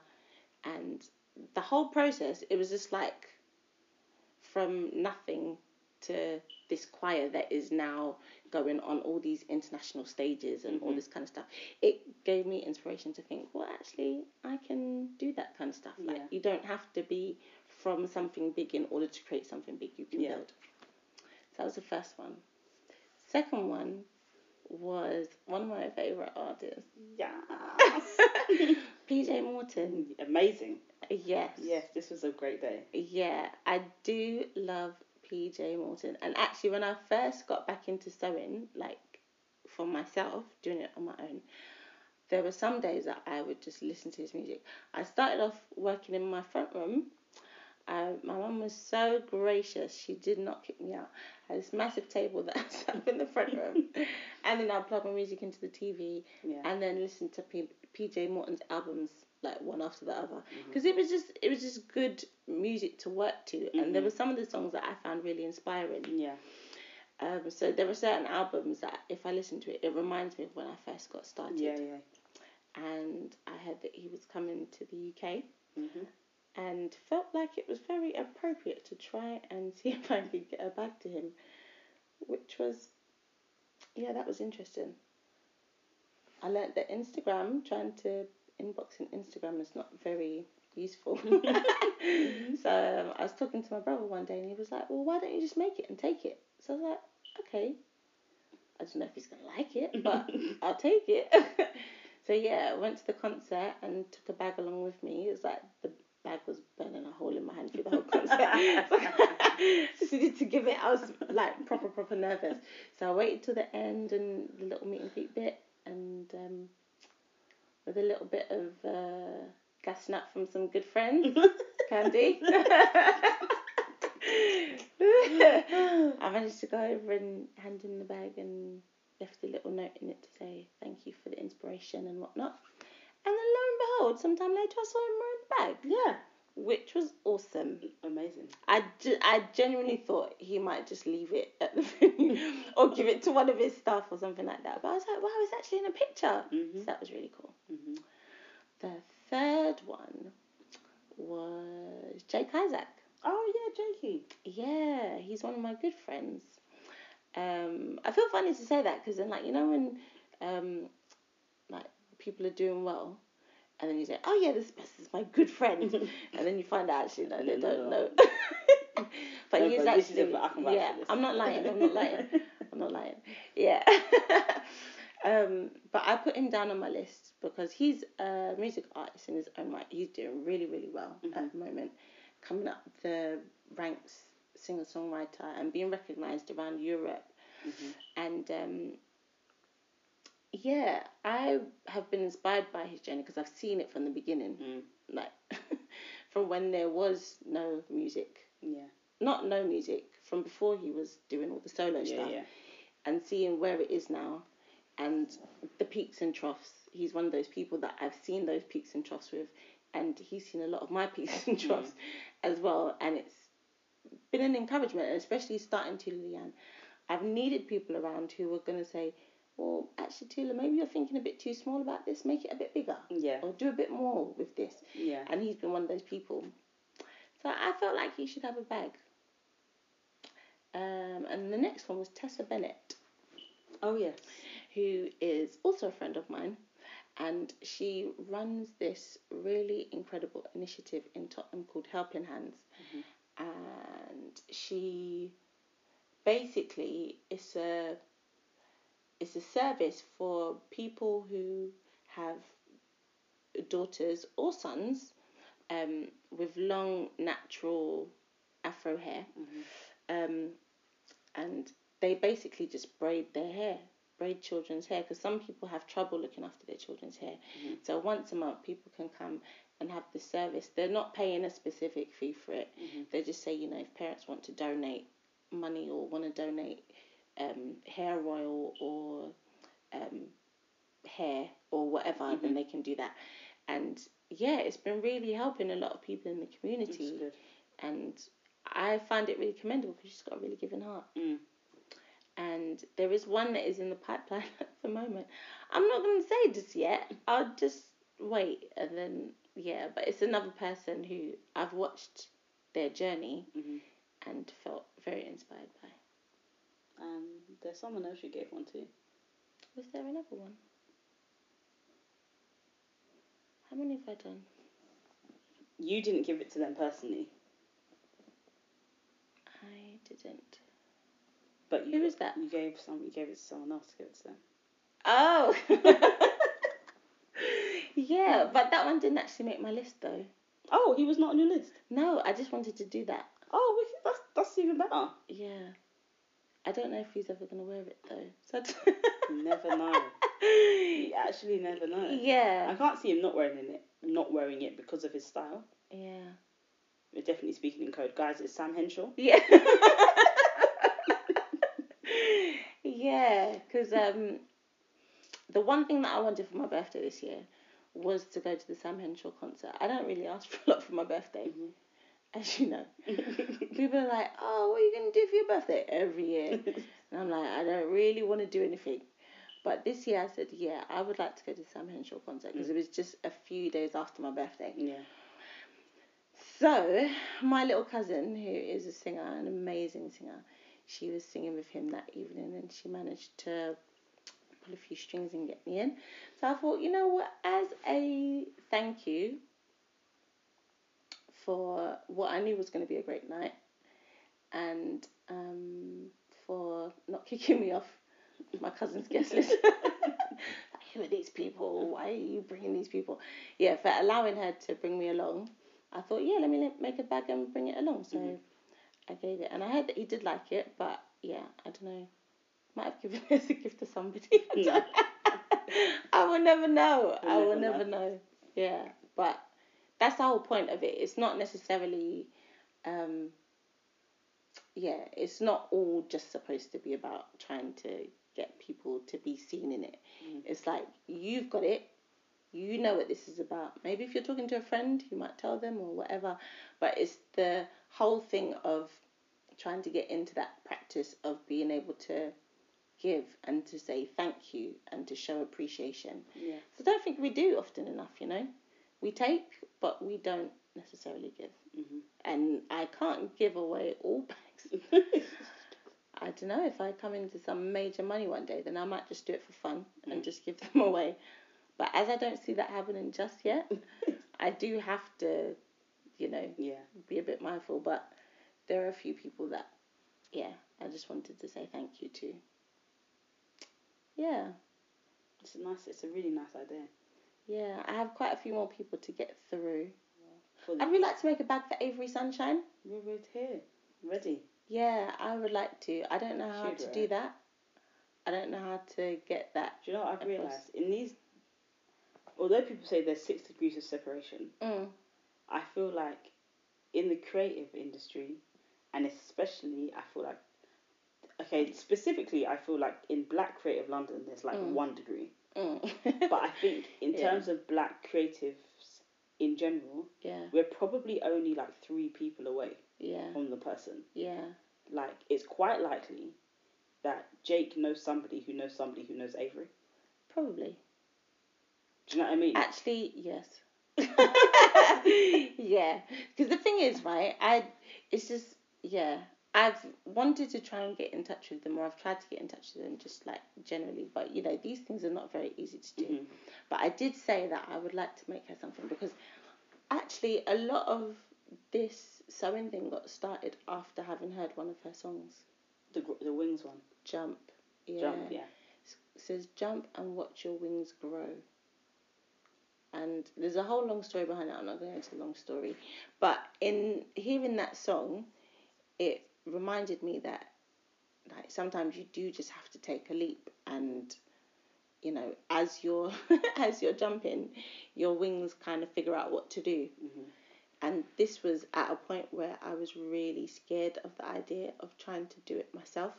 B: and the whole process. It was just like from nothing to this choir that is now going on all these international stages and all
C: Mhm.
B: this kind of stuff. It gave me inspiration to think, well, actually, I can do that kind of stuff. Like,
C: Yeah.
B: you don't have to be from something big in order to create something big. You can
C: Yeah.
B: build. So that was the first one. Second one was one of my favorite artists,
C: Yeah.
B: PJ Morton.
C: Amazing.
B: Yes.
C: Yes, this was a great day.
B: Yeah, I do love PJ Morton. And actually, when I first got back into sewing, like for myself, doing it on my own, there were some days that I would just listen to his music. I started off working in my front room. Uh, my mum was so gracious; she did not kick me out. I had this massive table that I sat up in the front room, and then I'd plug my music into the TV,
C: Yeah.
B: and then listen to P- PJ Morton's albums like one after the other because it was just it was just good music to work to, and there
C: Mhm.
B: were some of the songs that I found really inspiring.
C: Yeah.
B: Um, so there were certain albums that if I listen to it, it reminds me of when I first got started.
C: Yeah, yeah.
B: And I heard that he was coming to the UK,
C: hmm
B: and felt like it was very appropriate to try and see if I could get a bag to him, which was, yeah, that was interesting. I learnt that Instagram, trying to inbox in Instagram is not very useful. so um, I was talking to my brother one day and he was like, well, why don't you just make it and take it? So I was like, okay. I don't know if he's going to like it, but I'll take it. so yeah, I went to the concert and took a bag along with me. It was like the bag was burning a hole in my hand through the whole concert. just needed to give it. I was like proper, proper nervous. So I waited till the end and the little meet and greet bit, and um, with a little bit of uh, gas nut from some good friends, Candy. I managed to go over and hand in the bag and left a little note in it to say thank you for the inspiration and whatnot. And then lo and behold, sometime later I saw him wearing the bag,
C: Yeah.
B: Which was awesome.
C: Amazing.
B: I, ge- I genuinely thought he might just leave it at the venue or give it to one of his staff or something like that. But I was like, wow, it's actually in a picture.
C: Mhm.
B: So that was really cool.
C: hmm
B: The third one was Jake Isaac.
C: Oh yeah, Jakey.
B: Yeah, he's one of my good friends. Um, I feel funny to say that because then, like, you know, when um, like people are doing well, and then you say, "Oh yeah, this person is my good friend," and then you find out actually no, they
C: No,
B: don't
C: no.
B: know. but
C: No,
B: he's
C: but
B: actually
C: a- I can vouch
B: yeah. I'm not lying. I'm not lying. I'm not lying. Yeah. um, but I put him down on my list because he's a music artist in his own right. He's doing really, really well at the moment, coming up the ranks, singer songwriter, and being recognised around Europe.
C: Mhm.
B: And um, yeah, I have been inspired by his journey because I've seen it from the beginning,
C: Mm.
B: like from when there was no music,
C: Yeah.
B: not no music, from before he was doing all the solo
C: Yeah,
B: stuff
C: yeah.
B: and seeing where it is now and the peaks and troughs. He's one of those people that I've seen those peaks and troughs with, and he's seen a lot of my peaks and troughs as well. And it's been an encouragement, especially starting Tula Leanne. I've needed people around who were going to say, well, actually, Tula, maybe you're thinking a bit too small about this, make it a bit bigger,
C: Yeah.
B: or do a bit more with this.
C: Yeah.
B: And he's been one of those people. So I felt like he should have a bag. Um, and the next one was Tessa Bennett
C: Oh yes.
B: who is also a friend of mine, and she runs this really incredible initiative in Tottenham called Helping Hands, and she basically is a it's a service for people who have daughters or sons um, with long natural afro hair um, and they basically just braid their hair, braid children's hair, because some people have trouble looking after their children's hair. So once a month, people can come and have the service. They're not paying a specific fee for it. They just say, you know, if parents want to donate money or want to donate um, hair oil or um, hair or whatever,
A: Mm-hmm.
B: then they can do that. And yeah, it's been really helping a lot of people in the community. And I find it really commendable because she's got a really giving heart.
A: Mm.
B: And there is one that is in the pipeline at the moment. I'm not going to say just yet. I'll just wait and then yeah. But it's another person who I've watched their journey
A: Mhm.
B: and felt very inspired by.
A: Um, there's someone else you gave one to.
B: Was there another one? How many have I done?
A: You didn't give it to them personally,
B: I didn't.
A: but you
B: Who is that?
A: You gave some. You gave it to someone else to give it to them.
B: Oh. yeah, but that one didn't actually make my list though.
A: Oh, he was not on your list.
B: No, I just wanted to do that.
A: Oh, that's that's even better.
B: Yeah. I don't know if he's ever gonna wear it though. So
A: never know. You actually never know.
B: Yeah.
A: I can't see him not wearing it, not wearing it because of his style.
B: Yeah.
A: We're definitely speaking in code, guys. It's Sam Henshaw.
B: Yeah. yeah, because um, the one thing that I wanted for my birthday this year was to go to the Sam Henshaw concert. I don't really ask for a lot for my birthday, as you know. People are like, "Oh, what are you gonna do for your birthday?" Every year, and I'm like, I don't really want to do anything. But this year, I said, "Yeah, I would like to go to Sam Henshaw concert mm. because it was just a few days after my birthday."
A: yeah.
B: So, my little cousin, who is a singer, an amazing singer, she was singing with him that evening and she managed to pull a few strings and get me in. So, I thought, you know what, as a thank you for what I knew was going to be a great night and um, for not kicking me off my cousin's guest list. Who are these people? Why are you bringing these people? Yeah, for allowing her to bring me along. I thought, yeah, let me make a bag and bring it along. So I gave it, and I heard that he did like it, but yeah, I don't know. Might have given it as a gift to somebody.
A: No.
B: I will never know. I
A: We'll
B: will
A: never
B: never know. Yeah, but that's the whole point of it. It's not necessarily, um, yeah, it's not all just supposed to be about trying to get people to be seen in it. It's like you've got it. You know what this is about. Maybe if you're talking to a friend, you might tell them or whatever. But it's the whole thing of trying to get into that practice of being able to give and to say thank you and to show appreciation.
A: Yeah.
B: So I don't think we do often enough, you know. We take, but we don't necessarily give.
A: Mhm.
B: And I can't give away all bags. I don't know if I come into some major money one day, then I might just do it for fun and just give them away. But as I don't see that happening just yet, I do have to, you know,
A: Yeah.
B: be a bit mindful. But there are a few people that, yeah, I just wanted to say thank you to. Yeah,
A: It's a nice. It's a really nice idea.
B: Yeah. I have quite a few more people to get through.
A: For
B: I'd really like to make a bag for Avery Sunshine.
A: We're right here, ready.
B: Yeah, I would like to. I don't know how
A: Should,
B: to do that. I don't know how to get that.
A: Do you know what I've realised? In these, although people say there's six degrees of separation,
B: Mm.
A: I feel like in the creative industry, and especially I feel like, okay, specifically I feel like in Black creative London there's like
B: Mm.
A: one degree,
B: Mm.
A: but I think in
B: Yeah.
A: terms of Black creatives in general,
B: yeah,
A: we're probably only like three people away
B: yeah,
A: from the person.
B: yeah,
A: Like it's quite likely that Jake knows somebody who knows somebody who knows Avery.
B: probably.
A: Do you know what I mean?
B: Actually, yes. yeah, because the thing is, right? I it's just yeah. I've wanted to try and get in touch with them, or I've tried to get in touch with them, just like generally. But you know, these things are not very easy to do.
A: Mhm.
B: But I did say that I would like to make her something because actually a lot of this sewing thing got started after having heard one of her songs,
A: The the wings one.
B: Jump. Yeah.
A: Jump. Yeah.
B: It says jump and watch your wings grow. And there's a whole long story behind it. I'm not going to go into the long story, but in hearing that song, it reminded me that like sometimes you do just have to take a leap and you know as you're as you're jumping your wings kind of figure out what to do
A: Mhm.
B: and this was at a point where I was really scared of the idea of trying to do it myself.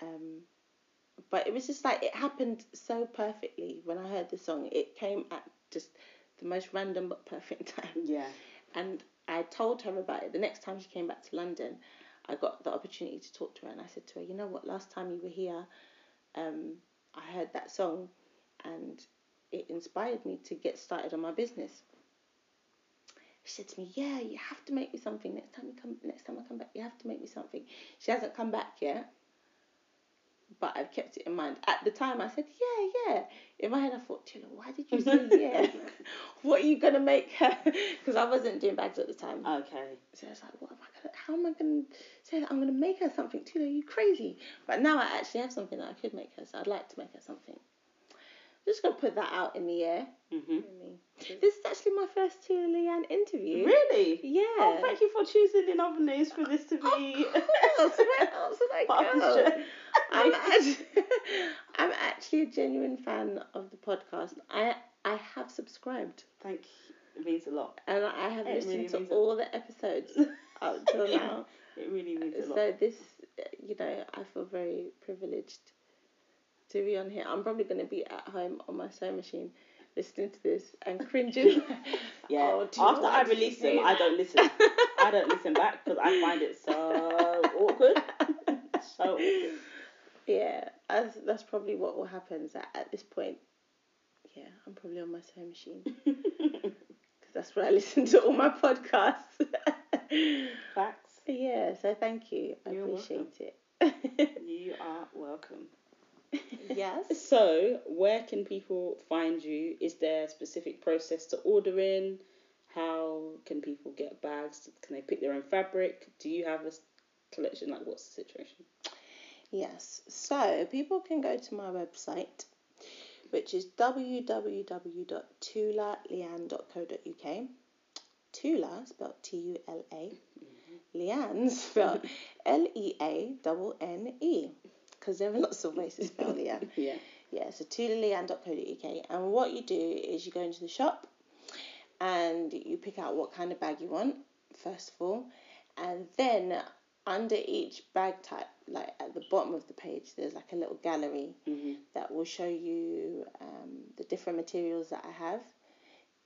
B: Um, but it was just like it happened so perfectly when I heard the song. It came at just the most random but perfect time.
A: Yeah.
B: And I told her about it. The next time she came back to London, I got the opportunity to talk to her, and I said to her, "You know what? Last time you were here, um, I heard that song, and it inspired me to get started on my business." She said to me, "Yeah, you have to make me something next time you come. Next time I come back, you have to make me something." She hasn't come back yet, but I've kept it in mind. At the time, I said, "Yeah, yeah." In my head, I thought, "Tula, why did you say yeah? what are you gonna make her?" Because I wasn't doing bags at the time.
A: Okay.
B: So I was like, "What am I gonna? How am I gonna say that I'm gonna make her something? Tula, you crazy?" But now I actually have something that I could make her, so I'd like to make her something. I'm just gonna put that out in the air.
A: hmm
B: This is actually my first Tula Leanne interview.
A: Really?
B: Yeah.
A: Oh, thank you for choosing in other news for this to be.
B: Of course, where else would I
A: part
B: go? I'm actually, I'm actually a genuine fan of the podcast. I I have subscribed
A: Thank you. It means a lot.
B: and I have
A: It
B: listened
A: really
B: to all the episodes up till now.
A: It really means a lot.
B: So this, you know, I feel very privileged to be on here. I'm probably going to be at home on my sewing machine listening to this and cringing.
A: Yeah.
B: Oh, oh know
A: After I release them. I don't listen. I don't listen back because I find it so awkward. so awkward.
B: Yeah, that's, that's probably what will happen. That at this point, yeah, I'm probably on my sewing machine because that's where I listen to all my podcasts.
A: Facts.
B: yeah, so thank you. I
A: You're
B: appreciate it.
A: You are welcome.
B: yes.
A: So, where can people find you? Is there a specific process to ordering? How can people get bags? Can they pick their own fabric? Do you have a collection? Like, what's the situation?
B: Yes. So people can go to my website, which is www.tulaleanne.co.uk. Tula spelled T U L A. Mm-hmm. Leanne spelled L E A N N E. Because there are lots of ways to spell Leanne.
A: Yeah.
B: Yeah, so tulaleanne.co.uk. And what you do is you go into the shop and you pick out what kind of bag you want, first of all. And then under each bag type, like at the bottom of the page, there's like a little gallery
A: hmm
B: that will show you um, the different materials that I have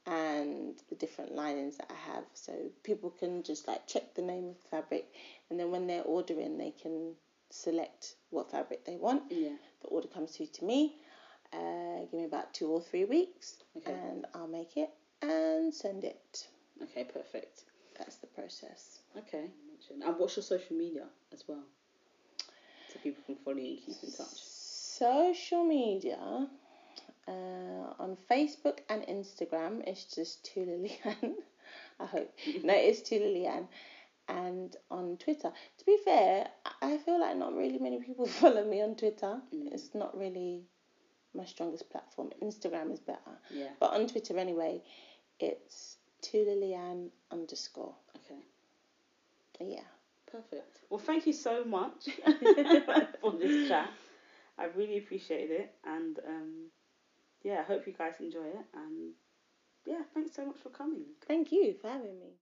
B: and the different linings that I have. So people can just like check the name of the fabric and then when they're ordering, they can select what fabric they want
A: Yeah.
B: the order comes through to me. Uh, give me about two or three weeks,
A: Okay.
B: and I'll make it and send it.
A: Okay, perfect.
B: That's the process.
A: Okay. And what's your social media as well? So people can follow you and keep in touch.
B: Social media uh, on Facebook and Instagram it's just Tula Leanne. I hope no, it's Tula Leanne. And on Twitter, to be fair, I- I feel like not really many people follow me on Twitter.
A: Mm.
B: It's not really my strongest platform. Instagram is better.
A: Yeah.
B: But on Twitter anyway, it's Tula Leanne underscore.
A: Okay
B: yeah.
A: Perfect. Well, thank you so much for this chat. I really appreciated it, and um, yeah, I hope you guys enjoy it. And yeah, thanks so much for coming.
B: Thank you for having me.